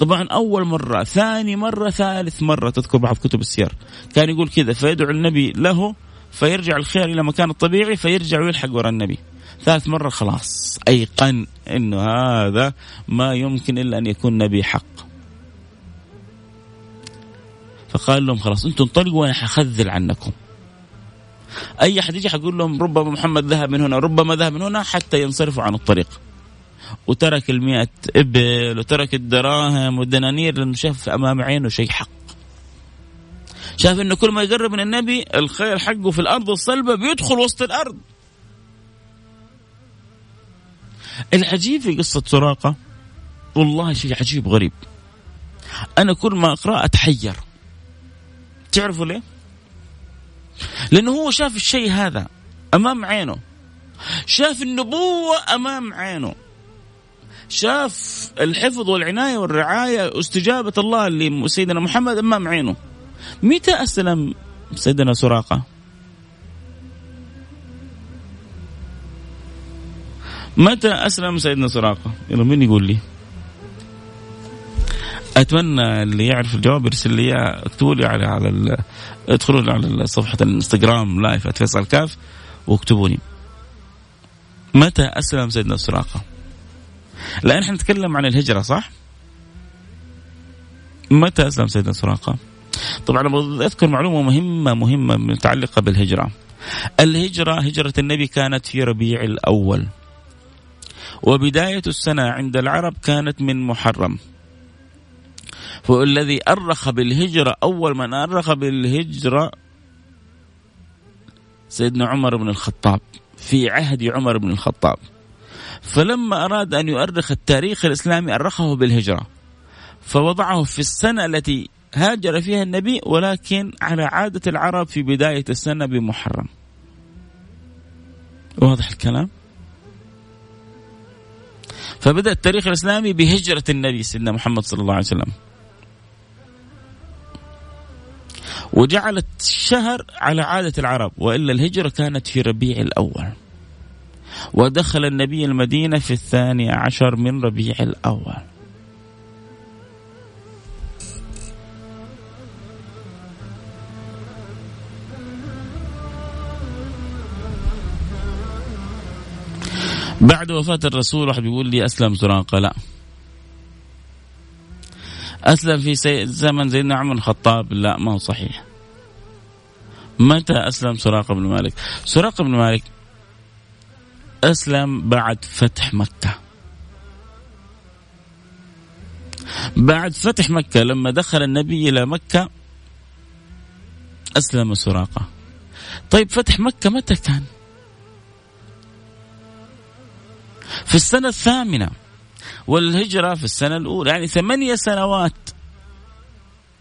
طبعا أول مرة ثاني مرة ثالث مرة تذكر بعض كتب السير. كان يقول كذا فيدعو النبي له فيرجع الخير إلى مكان الطبيعي فيرجع ويلحق وراء النبي. ثالث مرة خلاص أيقن أنه هذا ما يمكن إلا أن يكون نبي حق. فقال لهم خلاص أنتم انطلقوا وأنا حخذل عنكم. أي أحد يجي حقول لهم ربما محمد ذهب من هنا ربما ذهب من هنا حتى ينصرفوا عن الطريق. وترك المئة إبل وترك الدراهم والدنانير لأنه شاف أمام عينه شيء حق. شاف أنه كل ما يقرب من النبي الخير حقه في الأرض الصلبة بيدخل وسط الأرض. العجيب في قصة سراقة؟ والله شيء عجيب غريب. أنا كل ما أقرأ أتحير. تعرفوا ليه؟ لأنه هو شاف الشيء هذا أمام عينه. شاف النبوة أمام عينه. شاف الحفظ والعناية والرعاية واستجابة الله لسيدنا محمد أمام عينه. متى أسلم سيدنا سراقة؟ متى أسلم سيدنا سراقة؟ يلا مين يقول لي؟ أتمنى اللي يعرف الجواب يرسل لي إياه. اكتبوا لي على على ادخلوا على صفحة الانستغرام لايف فيصل كاف واكتبوا لي متى أسلم سيدنا سراقة؟ لأن إحنا نتكلم عن الهجرة صح؟ متى أسلم سيدنا سراقة؟ طبعا أذكر معلومة مهمة مهمة متعلقة بالهجرة. الهجرة هجرة النبي كانت في ربيع الأول. وبداية السنة عند العرب كانت من محرم. والذي أرخ بالهجرة أول من أرخ بالهجرة سيدنا عمر بن الخطاب في عهد عمر بن الخطاب فلما أراد أن يؤرخ التاريخ الإسلامي أرخه بالهجرة فوضعه في السنة التي هاجر فيها النبي ولكن على عادة العرب في بداية السنة بمحرم. واضح الكلام؟ فبدأ التاريخ الإسلامي بهجرة النبي سيدنا محمد صلى الله عليه وسلم. وجعلت الشهر على عادة العرب وإلا الهجرة كانت في ربيع الأول. ودخل النبي المدينة في الثاني عشر من ربيع الأول. بعد وفاة الرسول واحد بيقول لي أسلم سراقة. لا. أسلم في زمن سيدنا عمر الخطاب. لا ما هو صحيح. متى أسلم سراقة بن مالك؟ سراقة بن مالك أسلم بعد فتح مكة. بعد فتح مكة لما دخل النبي إلى مكة أسلم سراقة. طيب فتح مكة متى كان؟ في السنة الثامنة والهجرة في السنة الأولى يعني ثمانية سنوات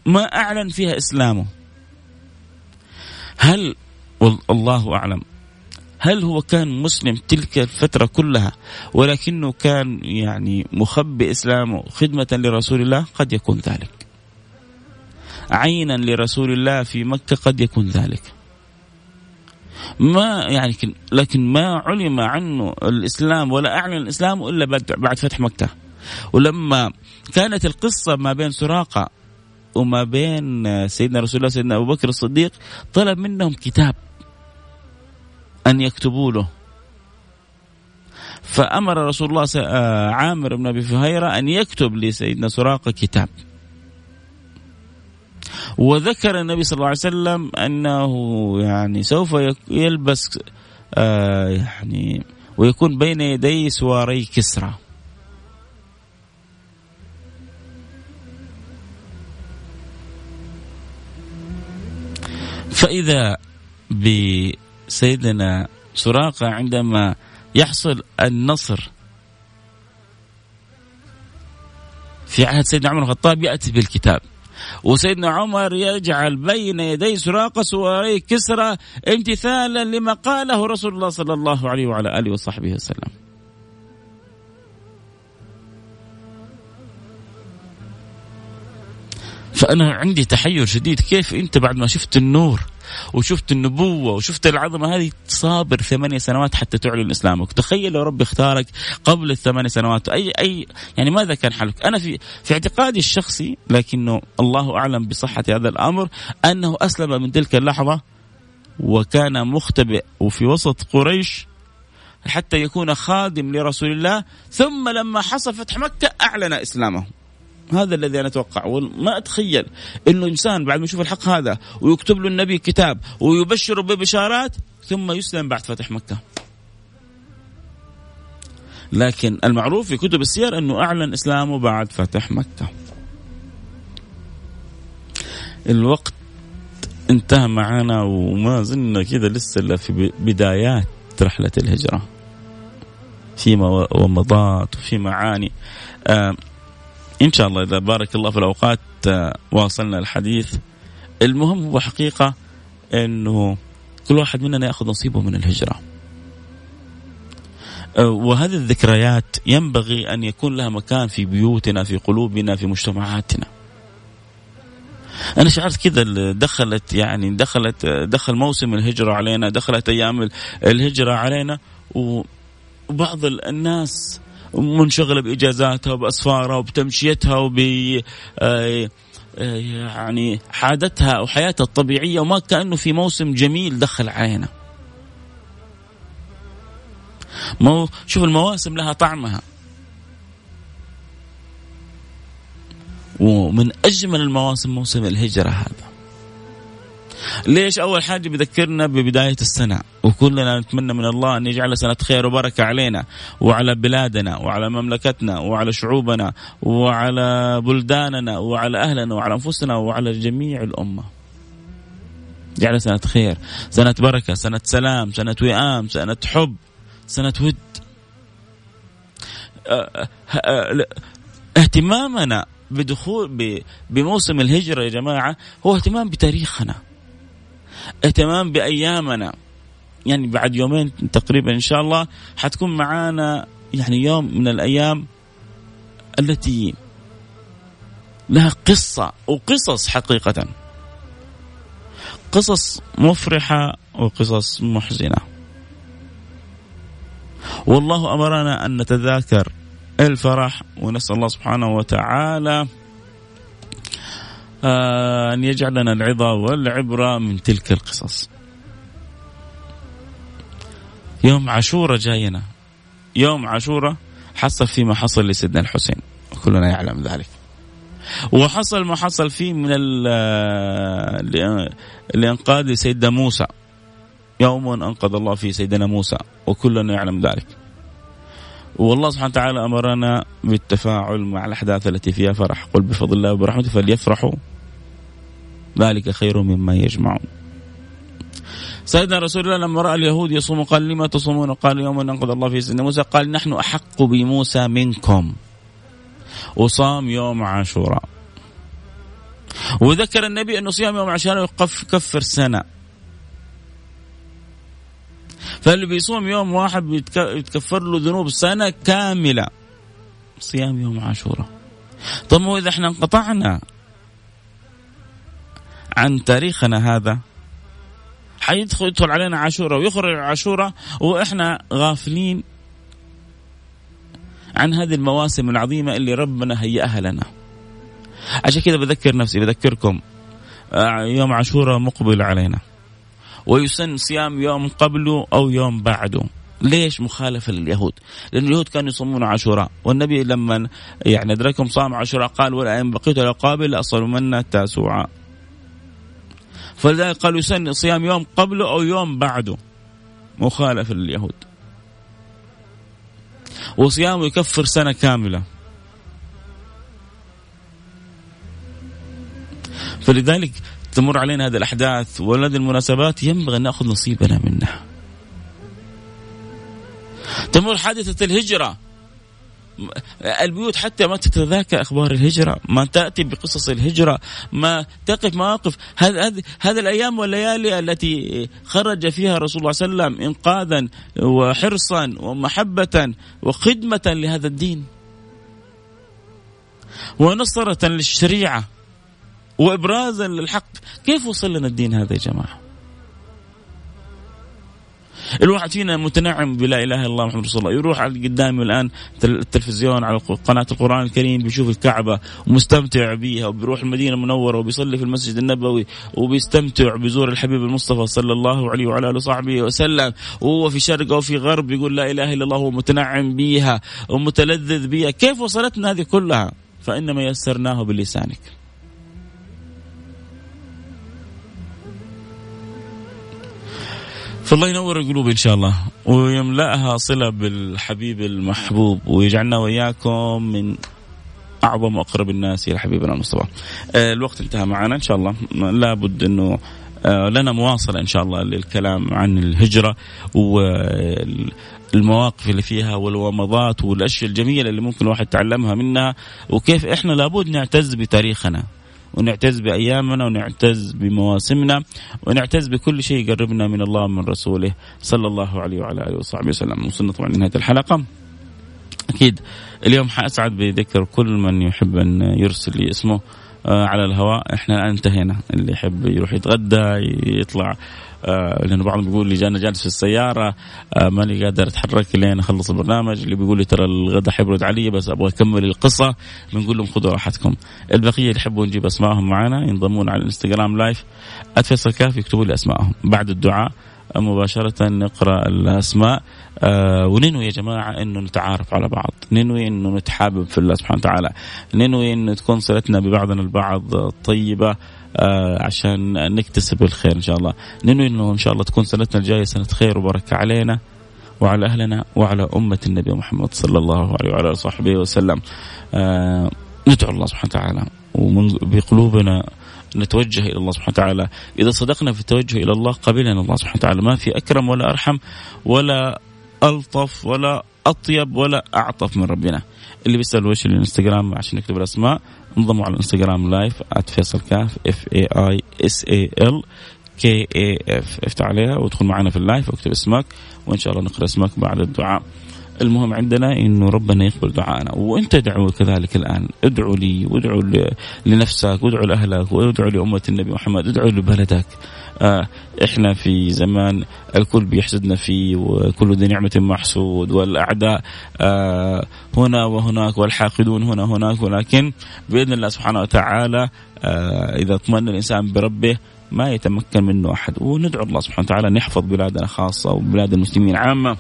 ما أعلن فيها إسلامه. هل والله أعلم هل هو كان مسلم تلك الفترة كلها ولكنه كان يعني مخبئ إسلامه خدمة لرسول الله؟ قد يكون ذلك. عينا لرسول الله في مكة قد يكون ذلك. ما يعني لكن ما علم عنه الإسلام ولا أعلن الإسلام إلا بعد فتح مكة. ولما كانت القصة ما بين سراقة وما بين سيدنا رسول الله سيدنا أبو بكر الصديق طلب منهم كتاب. أن يكتبوا له. فأمر رسول الله آه، عامر بن أبي فهيرة أن يكتب لسيدنا سراقة كتاب. وذكر النبي صلى الله عليه وسلم أنه يعني سوف يلبس آه يعني ويكون بين يدي سواري كسرى. فإذا بسيدنا سراقة عندما يحصل النصر في عهد سيدنا عمر الخطاب يأتي بالكتاب. وسيدنا عمر يجعل بين يدي سراقة سواري كسرى امتثالا لما قاله رسول الله صلى الله عليه وعلى آله وصحبه وسلم. فأنا عندي تحير شديد. كيف أنت بعد ما شفت النور؟ وشفت النبوة وشفت العظمة. هذه صابر ثمانية سنوات حتى تعلن إسلامك. تخيل لو ربي اختارك قبل الثمانية سنوات. أي أي يعني ماذا كان حالك؟ أنا في في اعتقادي الشخصي لكنه الله أعلم بصحة هذا الأمر أنه أسلم من تلك اللحظة وكان مختبئ وفي وسط قريش حتى يكون خادم لرسول الله. ثم لما حصل فتح مكة أعلن إسلامه. هذا الذي أنا أتوقع وما أتخيل إنه إنسان بعد ما يشوف الحق هذا ويكتب له النبي كتاب ويبشره ببشارات ثم يسلم بعد فتح مكة. لكن المعروف في كتب السير أنه أعلن إسلامه بعد فتح مكة. الوقت انتهى معنا وما زلنا كذا لسه في بدايات رحلة الهجرة. في ومضات وفي معاني. آه إن شاء الله إذا بارك الله في الأوقات آه، واصلنا الحديث. المهم هو حقيقة إنه كل واحد مننا يأخذ نصيبه من الهجرة. آه، وهذه الذكريات ينبغي أن يكون لها مكان في بيوتنا في قلوبنا في مجتمعاتنا. أنا شعرت كذا دخلت يعني دخلت دخل موسم الهجرة علينا دخلت أيام الهجرة علينا وبعض الناس منشغلة بإجازاتها وبأسفارها وبتمشيتها وب آه، آه، يعني عادتها وحياتها الطبيعية وما كأنه في موسم جميل دخل علينا. مو شوف المواسم لها طعمها. ومن أجمل المواسم موسم الهجرة هذا. ليش أول حاجة بذكرنا ببداية السنة؟ وكلنا نتمنى من الله أن يجعل سنة خير وبركة علينا وعلى بلادنا وعلى مملكتنا وعلى شعوبنا وعلى بلداننا وعلى أهلنا وعلى أنفسنا وعلى جميع الأمة. جعل سنة خير سنة بركة سنة سلام سنة وئام سنة حب سنة ود. أه، أه، أه، اهتمامنا بدخول بموسم الهجرة يا جماعة هو اهتمام بتاريخنا. اهتمام بأيامنا. يعني بعد يومين تقريبا إن شاء الله حتكون معانا يعني يوم من الأيام التي لها قصة وقصص حقيقة. قصص مفرحة وقصص محزنة. والله أمرنا أن نتذاكر الفرح ونسأل الله سبحانه وتعالى آه، أن يجعلنا العظة والعبرة من تلك القصص. يوم عاشوراء جاينا. يوم عاشوراء حصل فيه ما حصل لسيدنا الحسين وكلنا يعلم ذلك. وحصل ما حصل فيه من لإنقاذ سيدنا موسى. يوم أنقذ الله فيه سيدنا موسى وكلنا يعلم ذلك. والله سبحانه وتعالى أمرنا بالتفاعل مع الأحداث التي فيها فرح. قل بفضل الله وبرحمته فليفرحوا. ذلك خير مما يجمعون. سيدنا رسول الله لما رأى اليهود يصوموا قال لما تصومون؟ قال يوم انقذ الله في سيدنا موسى قال نحن أحق بموسى منكم. وصام يوم عاشوراء. وذكر النبي انه صيام يوم عاشوراء يكفر سنة. فاللي بيصوم يوم واحد بيتكفر له ذنوب سنة كاملة صيام يوم عاشوراء طب مو إذا إحنا انقطعنا عن تاريخنا هذا حيدخل يدخل علينا عاشوراء ويخرج عاشوراء وإحنا غافلين عن هذه المواسم العظيمة اللي ربنا هيئها لنا. عشان كذا بذكر نفسي بذكركم آه، يوم عاشوراء مقبل علينا. ويسن صيام يوم قبله أو يوم بعده. ليش مخالفة لليهود؟ لأن اليهود كانوا يصومون عاشوراء، والنبي لما يعني أدركهم صام عاشوراء قال ولا إن بقيت لقابل اصل تاسوعا. فلذلك قالوا يسن صيام يوم قبله أو يوم بعده مخالف لليهود وصيامه يكفر سنة كاملة فلذلك تمر علينا هذه الأحداث وهذه المناسبات ينبغي أن نأخذ نصيبنا منها. تمر حادثة الهجرة. البيوت حتى ما تتذاكر أخبار الهجرة، ما تأتي بقصص الهجرة، ما تقف مواقف. هذه هذه الأيام والليالي التي خرج فيها رسول الله صلى الله عليه وسلم انقاذا وحرصا ومحبة وخدمة لهذا الدين. ونصرة للشريعة. وإبرازا للحق. كيف وصل لنا الدين هذا يا جماعة؟ الواحد فينا متنعم بلا إله إلا الله محمد رسول الله. يروح على قدامي الآن التلفزيون على قناة القرآن الكريم بيشوف الكعبة ومستمتع بيها وبيروح المدينة المنورة وبيصلي في المسجد النبوي وبيستمتع بزور الحبيب المصطفى صلى الله عليه وعلى آله وصحبه وسلم. وهو في شرق أو في غرب يقول لا إله إلا الله ومتنعم بيها ومتلذذ بيها. كيف وصلتنا هذه كلها؟ فإنما يسرناه بلسانك. فالله ينور القلوب إن شاء الله ويملأها صلة بالحبيب المحبوب ويجعلنا وإياكم من أعظم وأقرب الناس إلى حبيبنا المصطفى. آه، الوقت انتهى معنا إن شاء الله لابد إنه آه، لنا مواصلة إن شاء الله للكلام عن الهجرة والمواقف اللي فيها والومضات والأشياء الجميلة اللي ممكن الواحد يتعلمها منها وكيف إحنا لابد نعتز بتاريخنا. ونعتز بأيامنا ونعتز بمواسمنا ونعتز بكل شيء يقربنا من الله ومن رسوله. صلى الله عليه وعلى آله وصحبه وسلم. وصلنا طبعا لنهاية الحلقة. أكيد اليوم حأسعد بذكر كل من يحب أن يرسل لي اسمه آه، على الهواء. إحنا الآن انتهينا. اللي يحب يروح يتغدى يطلع لأنه بعضهم بيقول لي جانا جالس في السيارة آه ماني قادر أتحرك لين أخلص البرنامج. اللي بيقول لي ترى الغداء حيبرد علي بس أبغى أكمل القصة. بنقول لهم خذوا راحتكم. البقية اللي يحبوا نجيب اسمائهم معنا ينضمون على الإنستغرام لايف اتفصل كاف يكتبوا لي اسمائهم بعد الدعاء مباشرة نقرأ الأسماء. آه وننوي يا جماعة أنه نتعارف على بعض. ننوي أنه نتحابب في الله سبحانه وتعالى. ننوي أنه تكون صلتنا ببعضنا البعض طيبة. آه عشان نكتسب الخير إن شاء الله. ننوي إنه إن شاء الله تكون سنتنا الجاية سنة خير وبركة علينا وعلى أهلنا وعلى أمة النبي محمد صلى الله عليه وعلى صحبه وسلم. آه ندعو الله سبحانه وتعالى ومن بقلوبنا نتوجه إلى الله سبحانه وتعالى، إذا صدقنا في التوجه إلى الله قبلنا الله سبحانه وتعالى، ما في أكرم ولا أرحم ولا ألطف ولا أطيب ولا أعطف من ربنا. اللي بيسأل وش الانستغرام عشان يكتب الأسماء انضموا على الانستغرام live @فيصل كاف F A I S A L K A F افتح عليها وادخل معنا في ال live واكتب اسمك وإن شاء الله نقرأ اسمك بعد الدعاء. المهم عندنا إنه ربنا يقبل دعائنا وانت ادعو كذلك الآن ادعو لي وادعو لنفسك وادعو لأهلك وادعو لأمة النبي محمد ادعو لبلدك. آه إحنا في زمان الكل بيحسدنا فيه وكل ذي نعمة محسود والأعداء آه هنا وهناك والحاقدون هنا هناك ولكن بإذن الله سبحانه وتعالى آه إذا اطمأن الإنسان بربه ما يتمكن منه أحد. وندعو الله سبحانه وتعالى أن يحفظ بلادنا خاصة وبلاد المسلمين عامة.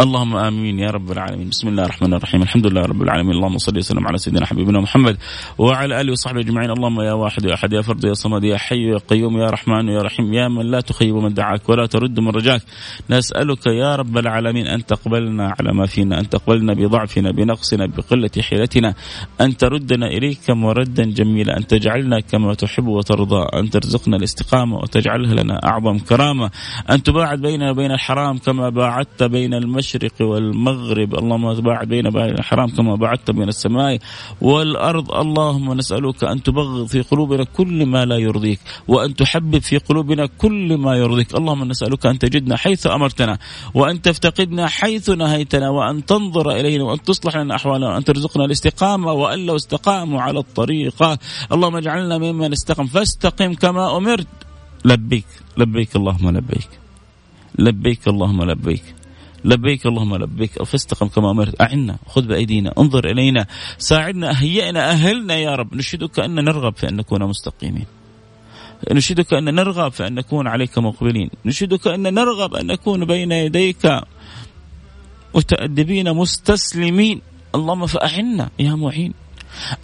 اللهم آمين يا رب العالمين. بسم الله الرحمن الرحيم. الحمد لله رب العالمين. اللهم صل وسلم على سيدنا حبيبنا محمد وعلى آله وصحبه أجمعين. اللهم يا واحد يا أحد يا فرد يا صمد يا حي يا قيوم يا رحمن يا رحيم يا من لا تخيب من دعاك ولا ترد من رجاك. نسألك يا رب العالمين أن تقبلنا على ما فينا أن تقبلنا بضعفنا بنقصنا بقلة حيلتنا أن تردنا إليك مردا جميلا أن تجعلنا كما تحب وترضى أن ترزقنا الاستقامة وتجعلها لنا أعظم كرامة أن تباعد بيننا وبين الحرام كما باعدت بين المشرق والمغرب. اللهم باعد بين الحرام كما بعدت بين السماء والأرض. اللهم نسألك أن تبغض في قلوبنا كل ما لا يرضيك وأن تحبب في قلوبنا كل ما يرضيك. اللهم نسألك أن تجدنا حيث أمرتنا وأن تفتقدنا حيث نهيتنا وأن تنظر إلينا وأن تصلح لنا أحوالنا وأن ترزقنا الاستقامة وأن لو استقاموا على الطريقة اللهم اجعلنا ممن استقم. فاستقم كما أمرت. لبيك. لبيك اللهم لبيك. لبيك اللهم لبيك. لبيك اللهم لبيك. فاستقم كما أمرت. أعنا خذ بأيدينا. انظر إلينا. ساعدنا هيئنا أهلنا يا رب. نشهدك أن نرغب في أن نكون مستقيمين. نشهدك أن نرغب في أن نكون عليك مقبلين. نشهدك أن نرغب أن نكون بين يديك متأدبين مستسلمين. اللهم فأعنا يا معين.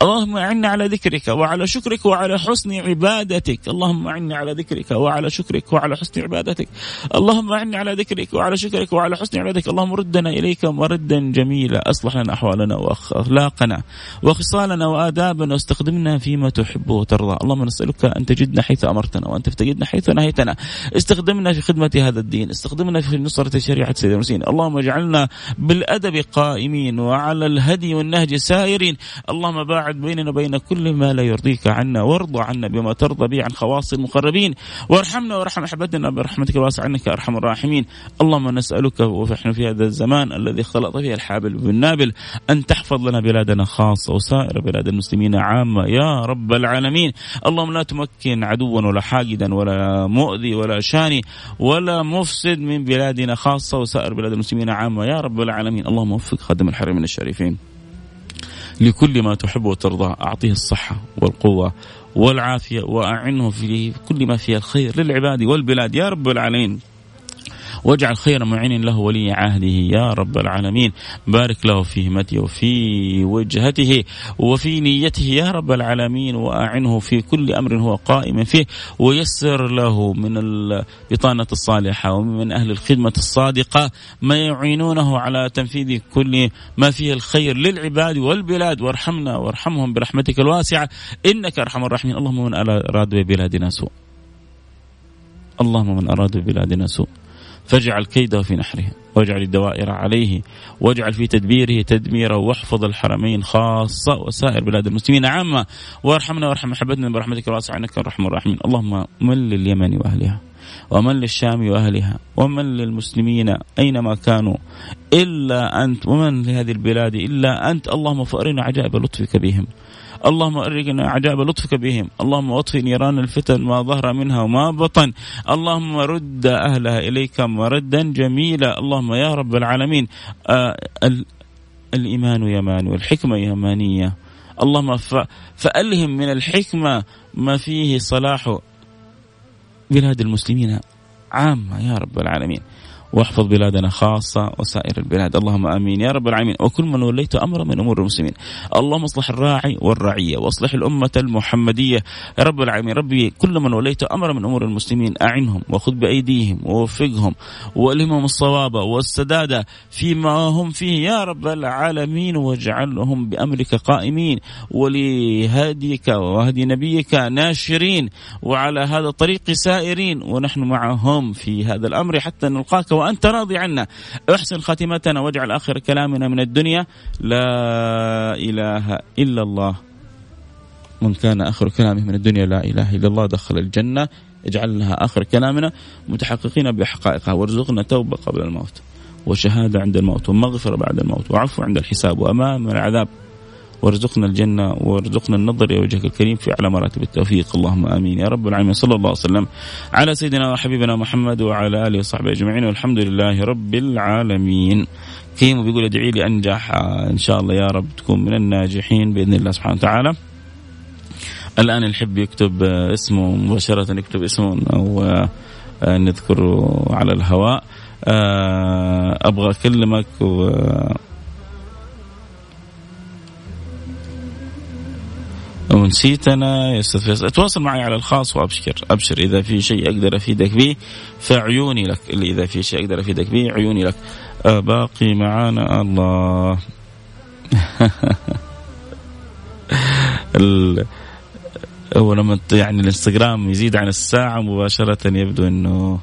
اللهم أعنا على ذكرك وعلى شكرك وعلى حسن عبادتك. اللهم أعني على ذكرك وعلى شكرك وعلى حسن عبادتك. اللهم أعني على ذكرك وعلى شكرك وعلى حسن عبادتك. اللهم ردنا إليك مردا جميلا. أصلح لنا أحوالنا وأخلاقنا وخصالنا وآدابنا واستخدمنا فيما تحب وترضى. اللهم نسألك أن تجدنا حيث أمرتنا وأن تفتقدنا حيث نهيتنا. استخدمنا في خدمة هذا الدين. استخدمنا في نصرة شريعة سيدنا المرسلين اللهم اجعلنا بالأدب قائمين وعلى الهدي والنهج سائرين. اللهم اللهم باعد بيننا وبين كل ما لا يرضيك عنا وارضى عنا بما ترضى به عن خواص المقربين. وارحمنا وارحم أحبتنا برحمتك الواسعة إنك أرحم الراحمين. اللهم نسألك ونحن في هذا الزمان الذي اختلط فيه الحابل بالنابل أن تحفظ لنا بلادنا خاصة وسائر بلاد المسلمين عامة يا رب العالمين. اللهم لا تمكن عدوا ولا حاقدا ولا مؤذي ولا شاني ولا مفسد من بلادنا خاصة وسائر بلاد المسلمين عامة يا رب العالمين. اللهم وفق خادم الحرمين الشريفين. لكل ما تحب وترضى. أعطيه الصحة والقوة والعافية وأعنه في كل ما فيه الخير للعباد والبلاد. يا رب العالمين. واجعل خير معين له ولي عهده يا رب العالمين. بارك له في همته وفي وجهته وفي نيته يا رب العالمين وأعنه في كل أمر هو قائم فيه ويسر له من البطانة الصالحة ومن أهل الخدمة الصادقة ما يعينونه على تنفيذ كل ما فيه الخير للعباد والبلاد. وارحمنا وارحمهم برحمتك الواسعة. إنك أرحم الراحمين. اللهم من أراد ببلادنا سوء. اللهم من أراد ببلادنا سوء. فاجعل كيده في نحره واجعل الدوائر عليه واجعل في تدبيره تدميرا واحفظ الحرمين خاصة وسائر بلاد المسلمين. عامة وارحمنا وارحم محبتنا برحمتك الواسعة انك الرحم الراحمين. اللهم من لليمن وأهلها ومن للشام وأهلها ومن للمسلمين أينما كانوا إلا أنت ومن لهذه البلاد إلا أنت. اللهم فأرنا عجائب لطفك بهم. اللهم أرقنا عجائب لطفك بهم. اللهم أطفئ نيران الفتن ما ظهر منها وما بطن. اللهم رد أهلها إليك مردا جميلا. اللهم يا رب العالمين. آه الإيمان يمان والحكمة يمانية اللهم فألهم من الحكمة ما فيه صلاح بلاد المسلمين. عامة يا رب العالمين. واحفظ بلادنا خاصة وسائر البلاد. اللهم آمين. يا رب العالمين. وكل من وليت أمر من أمور المسلمين. اللهم اصلح الراعي والرعية واصلح الأمة المحمدية. يا رب العالمين. ربي كل من وليت أمر من أمور المسلمين أعنهم وخذ بأيديهم ووفقهم وألهمهم الصواب والسداد فيما هم فيه. يا رب العالمين واجعلهم بأمرك قائمين. ولهديك وهدي نبيك ناشرين. وعلى هذا الطريق سائرين. ونحن معهم في هذا الأمر حتى نلقاك وأنت راضي عنا. أحسن خاتمتنا واجعل آخر كلامنا من الدنيا. لا إله إلا الله. من كان آخر كلامه من الدنيا لا إله إلا الله دخل الجنة. اجعلها آخر كلامنا. متحققين بحقائقها. وارزقنا توبة قبل الموت. وشهادة عند الموت. ومغفرة بعد الموت. وعفو عند الحساب. وأمام العذاب. وارزقنا الجنة وارزقنا النظر إلى وجهك الكريم في أعلى مراتب التوفيق. اللهم آمين. يا رب العالمين. صلى الله وسلم على سيدنا وحبيبنا محمد وعلى آله وصحبه أجمعين. والحمد لله رب العالمين. كيمو بيقول ادعي لي أنجح. إن شاء الله يا رب تكون من الناجحين بإذن الله سبحانه وتعالى. الآن الحب يكتب اسمه مباشرة يكتب اسمه أو نذكره على الهواء. أبغى أكلمك و ونسيت أنا يا أستاذ تواصل معي على الخاص وأبشر أبشر إذا في شيء أقدر أفيدك به فعيوني لك اللي إذا في شيء أقدر أفيدك به عيوني لك. آه باقي معانا الله. ال... هو لما يعني الانستغرام يزيد عن الساعة مباشرة يبدو إنه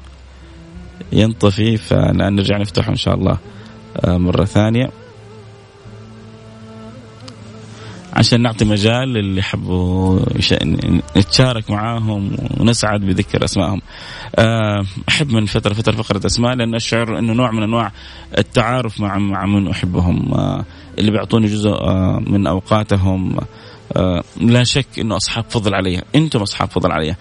ينطفي فالان نرجع نفتحه إن شاء الله. آه مرة ثانية. عشان نعطي مجال للي يحبوا نتشارك معاهم ونسعد بذكر أسمائهم. آه، أحب من فترة فترة فقرة أسماء لأن أشعر إنه نوع من أنواع التعارف مع مع من أحبهم آه، اللي بيعطوني جزء آه، من أوقاتهم لا شك إنه أصحاب فضل علي، أنتم أصحاب فضل علي.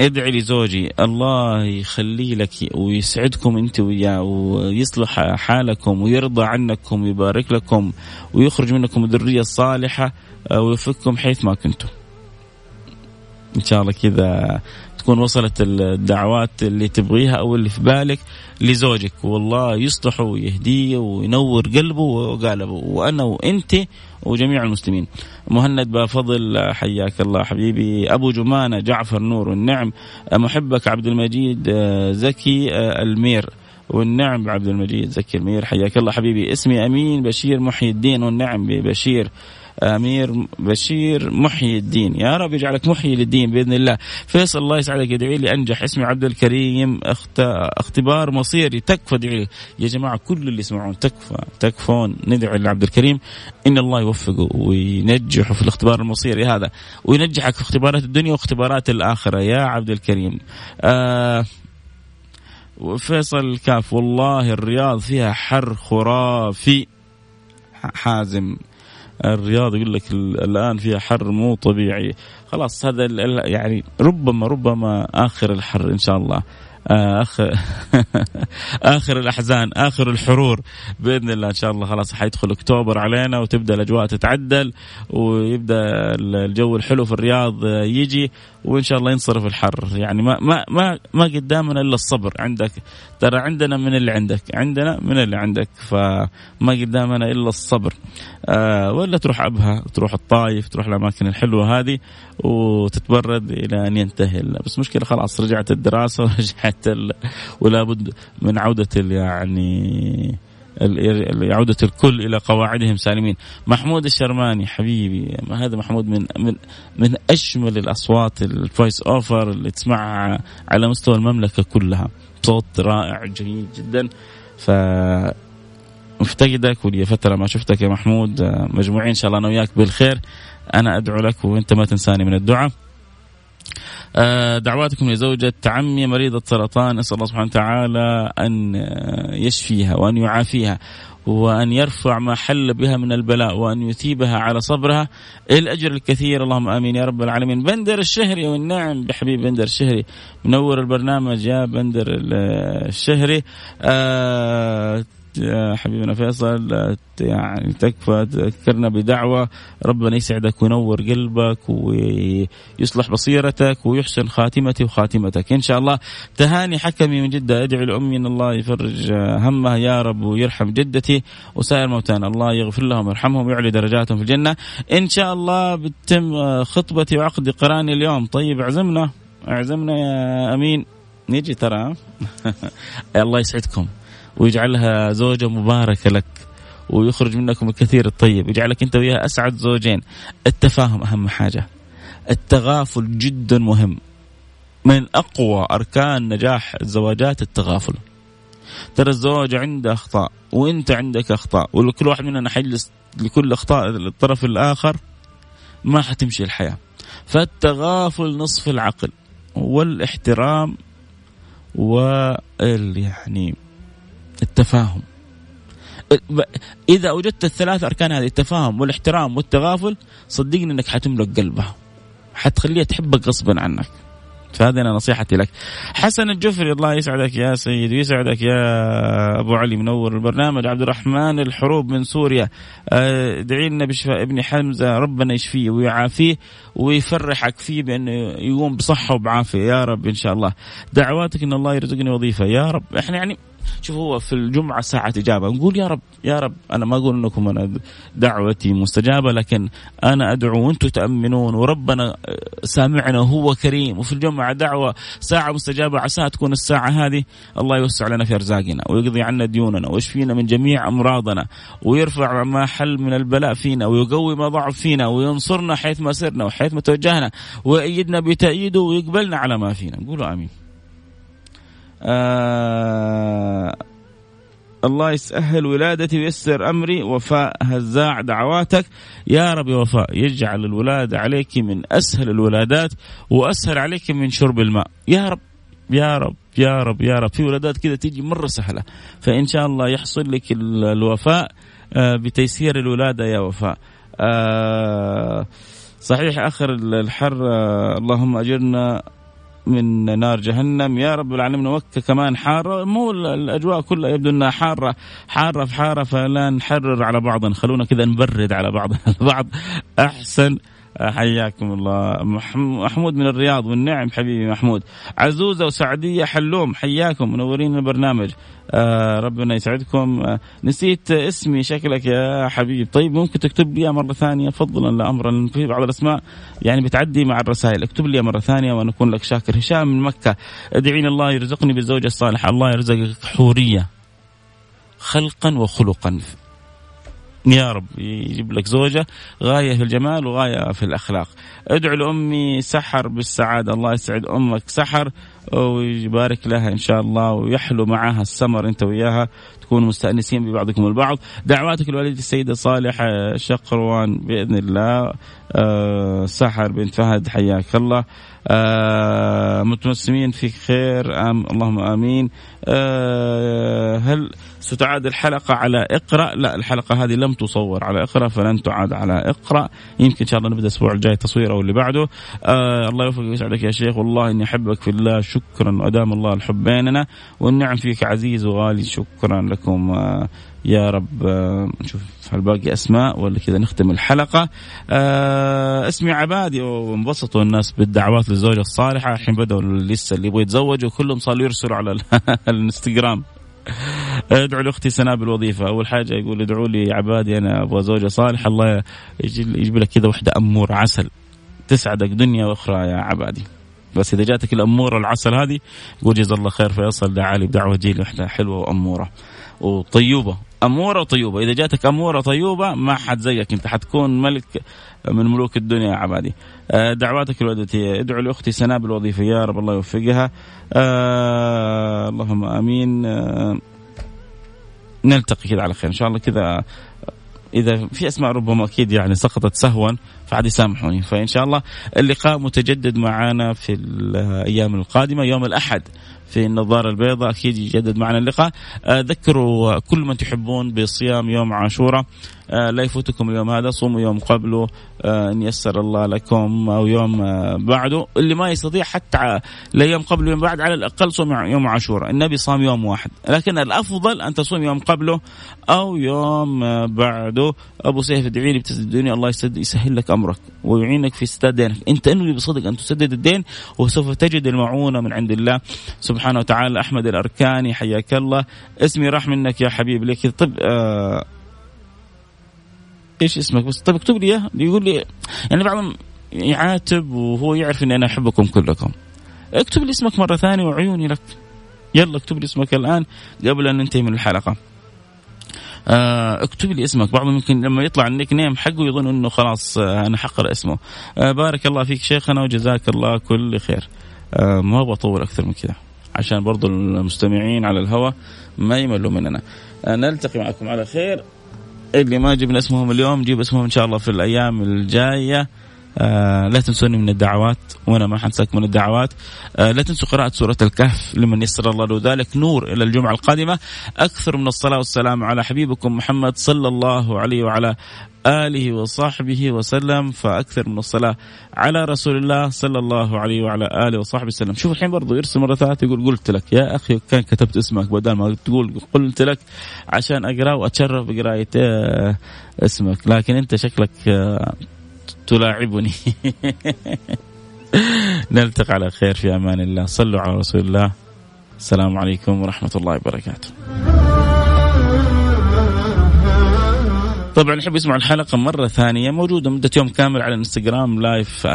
ادعي لزوجي الله يخلي لك ويسعدكم انت وياه ويصلح حالكم ويرضى عنكم ويبارك لكم ويخرج منكم الذرية الصالحة آه، ويفككم حيث ما كنتم. إن شاء الله كذا تكون وصلت الدعوات اللي تبغيها أو اللي في بالك لزوجك والله يصلحه ويهديه وينور قلبه وقالبه وأنا وأنت وجميع المسلمين. مهند بفضل حياك الله حبيبي. أبو جمانة جعفر نور والنعم. محبك عبد المجيد زكي المير والنعم. عبد المجيد زكي المير حياك الله حبيبي. اسمي أمين بشير محي الدين والنعم ببشير. أمير بشير محيي الدين. يا رب يجعلك محيي للدين بإذن الله. فيصل الله يسعدك يدعي لي أنجح اسمي عبد الكريم. اخت... اختبار مصيري تكفى ادعي يا جماعة كل اللي يسمعون تكفى. تكفون. ندعي لعبد الكريم. إن الله يوفقه وينجحه في الاختبار المصيري هذا. وينجحك في اختبارات الدنيا واختبارات الآخرة. يا عبد الكريم. آه وفيصل الكاف والله الرياض فيها حر خرافي. حازم. الرياض يقول لك الآن فيها حر مو طبيعي. خلاص هذا يعني ربما ربما آخر الحر إن شاء الله. اخر آخر الأحزان آخر الحرور. بإذن الله إن شاء الله خلاص حيدخل أكتوبر علينا وتبدأ الأجواء تتعدل ويبدأ الجو الحلو في الرياض يجي وإن شاء الله ينصرف الحر. يعني ما ما ما ما قدامنا إلا الصبر. عندك ترى عندنا من اللي عندك. عندنا من اللي عندك. فما قدامنا إلا الصبر. آه ولا تروح أبها تروح الطايف تروح الأماكن الحلوة هذه وتتبرد إلى أن ينتهي بس مشكلة خلاص رجعت الدراسة ورجعت ولا بد من عودة يعني عودة الكل إلى قواعدهم سالمين. محمود الشرماني حبيبي هذا محمود من من من أجمل الأصوات الفويس أوفر اللي تسمعها على مستوى المملكة كلها. صوت رائع جميل جدا. ف مفتقدك ولي فترة ما شفتك يا محمود. مجموعين إن شاء الله أنا وياك بالخير. أنا أدعو لك وأنت ما تنساني من الدعاء. دعواتكم لزوجة عمي مريضة سرطان أسأل الله سبحانه وتعالى أن يشفيها وأن يعافيها وأن يرفع ما حل بها من البلاء وأن يثيبها على صبرها. الأجر الكثير. اللهم آمين يا رب العالمين. بندر الشهري والنعم بحبيب بندر الشهري. منور البرنامج يا بندر الشهري. آه حبيبنا فيصل يعني تكفى تذكرنا بدعوة. ربنا يسعدك وينور قلبك ويصلح بصيرتك ويحسن خاتمتي وخاتمتك. إن شاء الله تهاني حكمي من جدة. أدعي لأمي أن الله يفرج همها يا رب ويرحم جدتي وسائر موتانا. الله يغفر لهم ويرحمهم ويعلي درجاتهم في الجنة. إن شاء الله بتم خطبتي وعقد قراني اليوم. طيب اعزمنا اعزمنا يا أمين. نيجي ترى. الله يسعدكم. ويجعلها زوجة مباركة لك ويخرج منكم الكثير الطيب يجعلك أنت وياها أسعد زوجين. التفاهم أهم حاجة. التغافل جدا مهم. من أقوى أركان نجاح الزواجات التغافل. ترى الزواج عنده أخطاء وأنت عندك أخطاء وكل واحد مننا حيجلس لكل أخطاء الطرف الآخر ما حتمشي الحياة. فالتغافل نصف العقل والإحترام وال يعني التفاهم. إذا وجدت الثلاث أركان هذه التفاهم والاحترام والتغافل صدقني إنك حتملك قلبها. حتخليها تحبك غصبا عنك. فهذه أنا نصيحتي لك. حسن الجفري الله يسعدك يا سيد ويسعدك يا أبو علي منور البرنامج. عبد الرحمن الحروب من سوريا. آه، ادعي لنا بشفاء ابن حمزة ربنا يشفيه ويعافيه ويفرحك فيه بأنه يقوم بصحة وبعافية. يا رب إن شاء الله. دعواتك أن الله يرزقني وظيفة. يا رب. إحنا يعني شوف هو في الجمعة ساعة إجابة. نقول يا رب يا رب أنا ما أقول أنكم أنا دعوتي مستجابة لكن أنا أدعو وأنتم تأمنون وربنا سامعنا وهو كريم. وفي الجمعة دعوة ساعة مستجابة عساها تكون الساعة هذه. الله يوسع لنا في أرزاقنا ويقضي عنا ديوننا ويشفينا من جميع أمراضنا ويرفع ما حل من البلاء فينا ويقوي ما ضعف فينا وينصرنا حيث ما سرنا وحيث ما توجهنا ويأيدنا بتأييده ويقبلنا على ما فينا. نقولوا آمين. آه الله يسهل ولادتي ويسر أمري وفاء هزاع دعواتك. يا رب وفاء يجعل الولادة عليك من أسهل الولادات وأسهل عليك من شرب الماء. يا رب يا رب يا رب يا رب. في ولادات كذا تيجي مرة سهلة. فإن شاء الله يحصل لك الوفاء آه، بتيسير الولادة يا وفاء. آه، صحيح آخر الحر آه، اللهم أجرنا من نار جهنم. يا رب العالمين مكة كمان حارة. مو الأجواء كلها يبدو أنها حارة. حارة في حارة فلا نحرر على بعض. خلونا كذا نبرد على بعض البعض. أحسن. حياكم الله. محمود من الرياض والنعم حبيبي محمود. عزوزة وسعدية حلوم حياكم. منورين البرنامج. آه ربنا يسعدكم. آه نسيت اسمي شكلك يا حبيبي طيب ممكن تكتب لي مرة ثانية؟ فضلا لامرا في بعض الأسماء. يعني بتعدي مع الرسائل. اكتب لي مرة ثانية وأنا أكون لك شاكر. هشام من مكة. ادعيني الله يرزقني بالزوجة الصالحة. الله يرزقك حورية. خلقا وخلقا. يا رب يجيب لك زوجة غاية في الجمال وغاية في الأخلاق. ادعو لأمي سحر بالسعادة الله يسعد أمك سحر ويبارك لها إن شاء الله ويحلو معها السمر أنت وياها تكونوا مستأنسين ببعضكم البعض. دعواتك لوالدتي السيدة صالحة شقروان بإذن الله أه سحر بنت فهد حياك الله. متمسمين فيك خير أم اللهم آمين. أه هل ستعاد الحلقة على اقرأ؟ لا الحلقة هذه لم تصور على اقرأ فلن تعاد على اقرأ. يمكن إن شاء الله نبدأ الأسبوع الجاي تصوير أو اللي بعده. آه الله يوفقك ويسعدك يا شيخ. والله إني أحبك في الله شكرا. وأدام الله الحب بيننا والنعم فيك عزيز وغالي شكرا لكم. آه يا رب آه نشوف هل باقي أسماء ولا كذا نختم الحلقة. آه اسمي عبادي وانبسطوا الناس بالدعوات للزوجة الصالحة. الحين بدأوا لسه اللي يبغوا يتزوجوا كلهم صاروا يرسلوا على الانستغرام. ادعو لأختي سناء بالوظيفه أول حاجة يقول ادعوا لي عبادي أنا أبغى زوجة صالحة. الله يجيب لك كذا وحدة أمور عسل تسعدك دنيا وأخرى يا عبادي. بس إذا جاتك الاموره العسل هذه قول جزا الله خير فيصل دعالي بدعوه جيل وحدة حلوة وأمورة وطيوبه أمورة وطيوبه إذا جاتك أمورة طيوبة ما حد زيك أنت حتكون ملك من ملوك الدنيا يا عبادي. آه، دعواتك الودتية ادعو لأختي سناء بالوظيفه يا رب الله يوفقها. آه اللهم آمين. آه نلتقي كذا على خير. إن شاء الله كذا إذا في أسماء ربما أكيد يعني سقطت سهوا فعاد يسامحوني. فإن شاء الله اللقاء متجدد معنا في الأيام القادمة يوم الأحد. في النظارة البيضاء. أكيد يجدد معنا اللقاء. آه، ذكروا كل من تحبون بصيام يوم عاشوراء. لا يفوتكم اليوم هذا. صوموا يوم قبله آه، إن يسر الله لكم أو يوم بعده اللي ما يستطيع حتى لا يوم قبله يوم بعد على الأقل صوم يوم عاشوراء. النبي صام يوم واحد. لكن الأفضل أن تصوم يوم قبله أو يوم بعده. أبو سيف ادعي لي الدنيا. الله يسهل لك أمرك ويعينك في سداد دينك. انت انوي بصدق أن تسدد الدين وسوف تجد المعونه من عند الله. سبحانه وتعالى أحمد الأركاني حياك الله. اسمي راح منك يا حبيبي ليك طب آه إيش اسمك؟ بس طيب اكتب لي إياه. يقول لي يعني بعضهم يعاتب وهو يعرف إني أنا أحبكم كلكم. اكتب لي اسمك مرة ثانية وعيوني لك. يلا اكتب لي اسمك الآن قبل أن ننتهي من الحلقة. آه اكتب لي اسمك. بعضهم يمكن لما يطلع النيك نيم حقه يظن إنه خلاص آه أنا حقرا اسمه. آه بارك الله فيك شيخنا وجزاك الله كل خير. ما بطول أكثر من كذا عشان برضو المستمعين على الهواء ما يملوا مننا. نلتقي معكم على خير. اللي ما جبنا اسمهم اليوم نجيب اسمهم إن شاء الله في الأيام الجاية. آه لا تنسوني من الدعوات وأنا ما حنساك من الدعوات. آه لا تنسوا قراءة سورة الكهف لمن يسر الله له ذلك. نور إلى الجمعة القادمة. أكثر من الصلاة والسلام على حبيبكم محمد صلى الله عليه وعلى آله وصحبه وسلم. فأكثر من الصلاة على رسول الله صلى الله عليه وعلى آله وصحبه وسلم. شوف الحين برضو يرسل مرة ثالثة يقول قلت لك يا أخي كان كتبت اسمك بدل ما تقول قلت لك عشان أقرأ وأتشرف بقراية آه، اسمك. لكن أنت شكلك تلاعبني. نلتقي على خير في أمان الله. صلوا على رسول الله. السلام عليكم ورحمة الله وبركاته. طبعا يحب يسمع الحلقة مرة ثانية. موجودة مدة يوم كامل على الإنستغرام live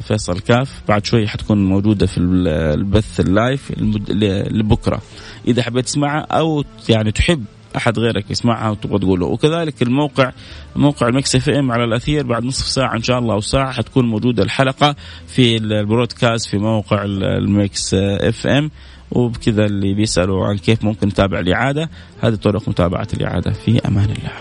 فيصل كاف. بعد شوي حتكون موجودة في البث ال live لبكرة. إذا حبيت تسمعها أو يعني تحب أحد غيرك يسمعها وتبغى تقوله. وكذلك الموقع موقع ال Mix FM على الأثير بعد نصف ساعة إن شاء الله أو ساعة حتكون موجودة الحلقة في ال broadcast في موقع ال Mix FM. وبكذا اللي بيسألوا عن كيف ممكن نتابع الإعادة هذه طرق متابعة الإعادة. في أمان الله.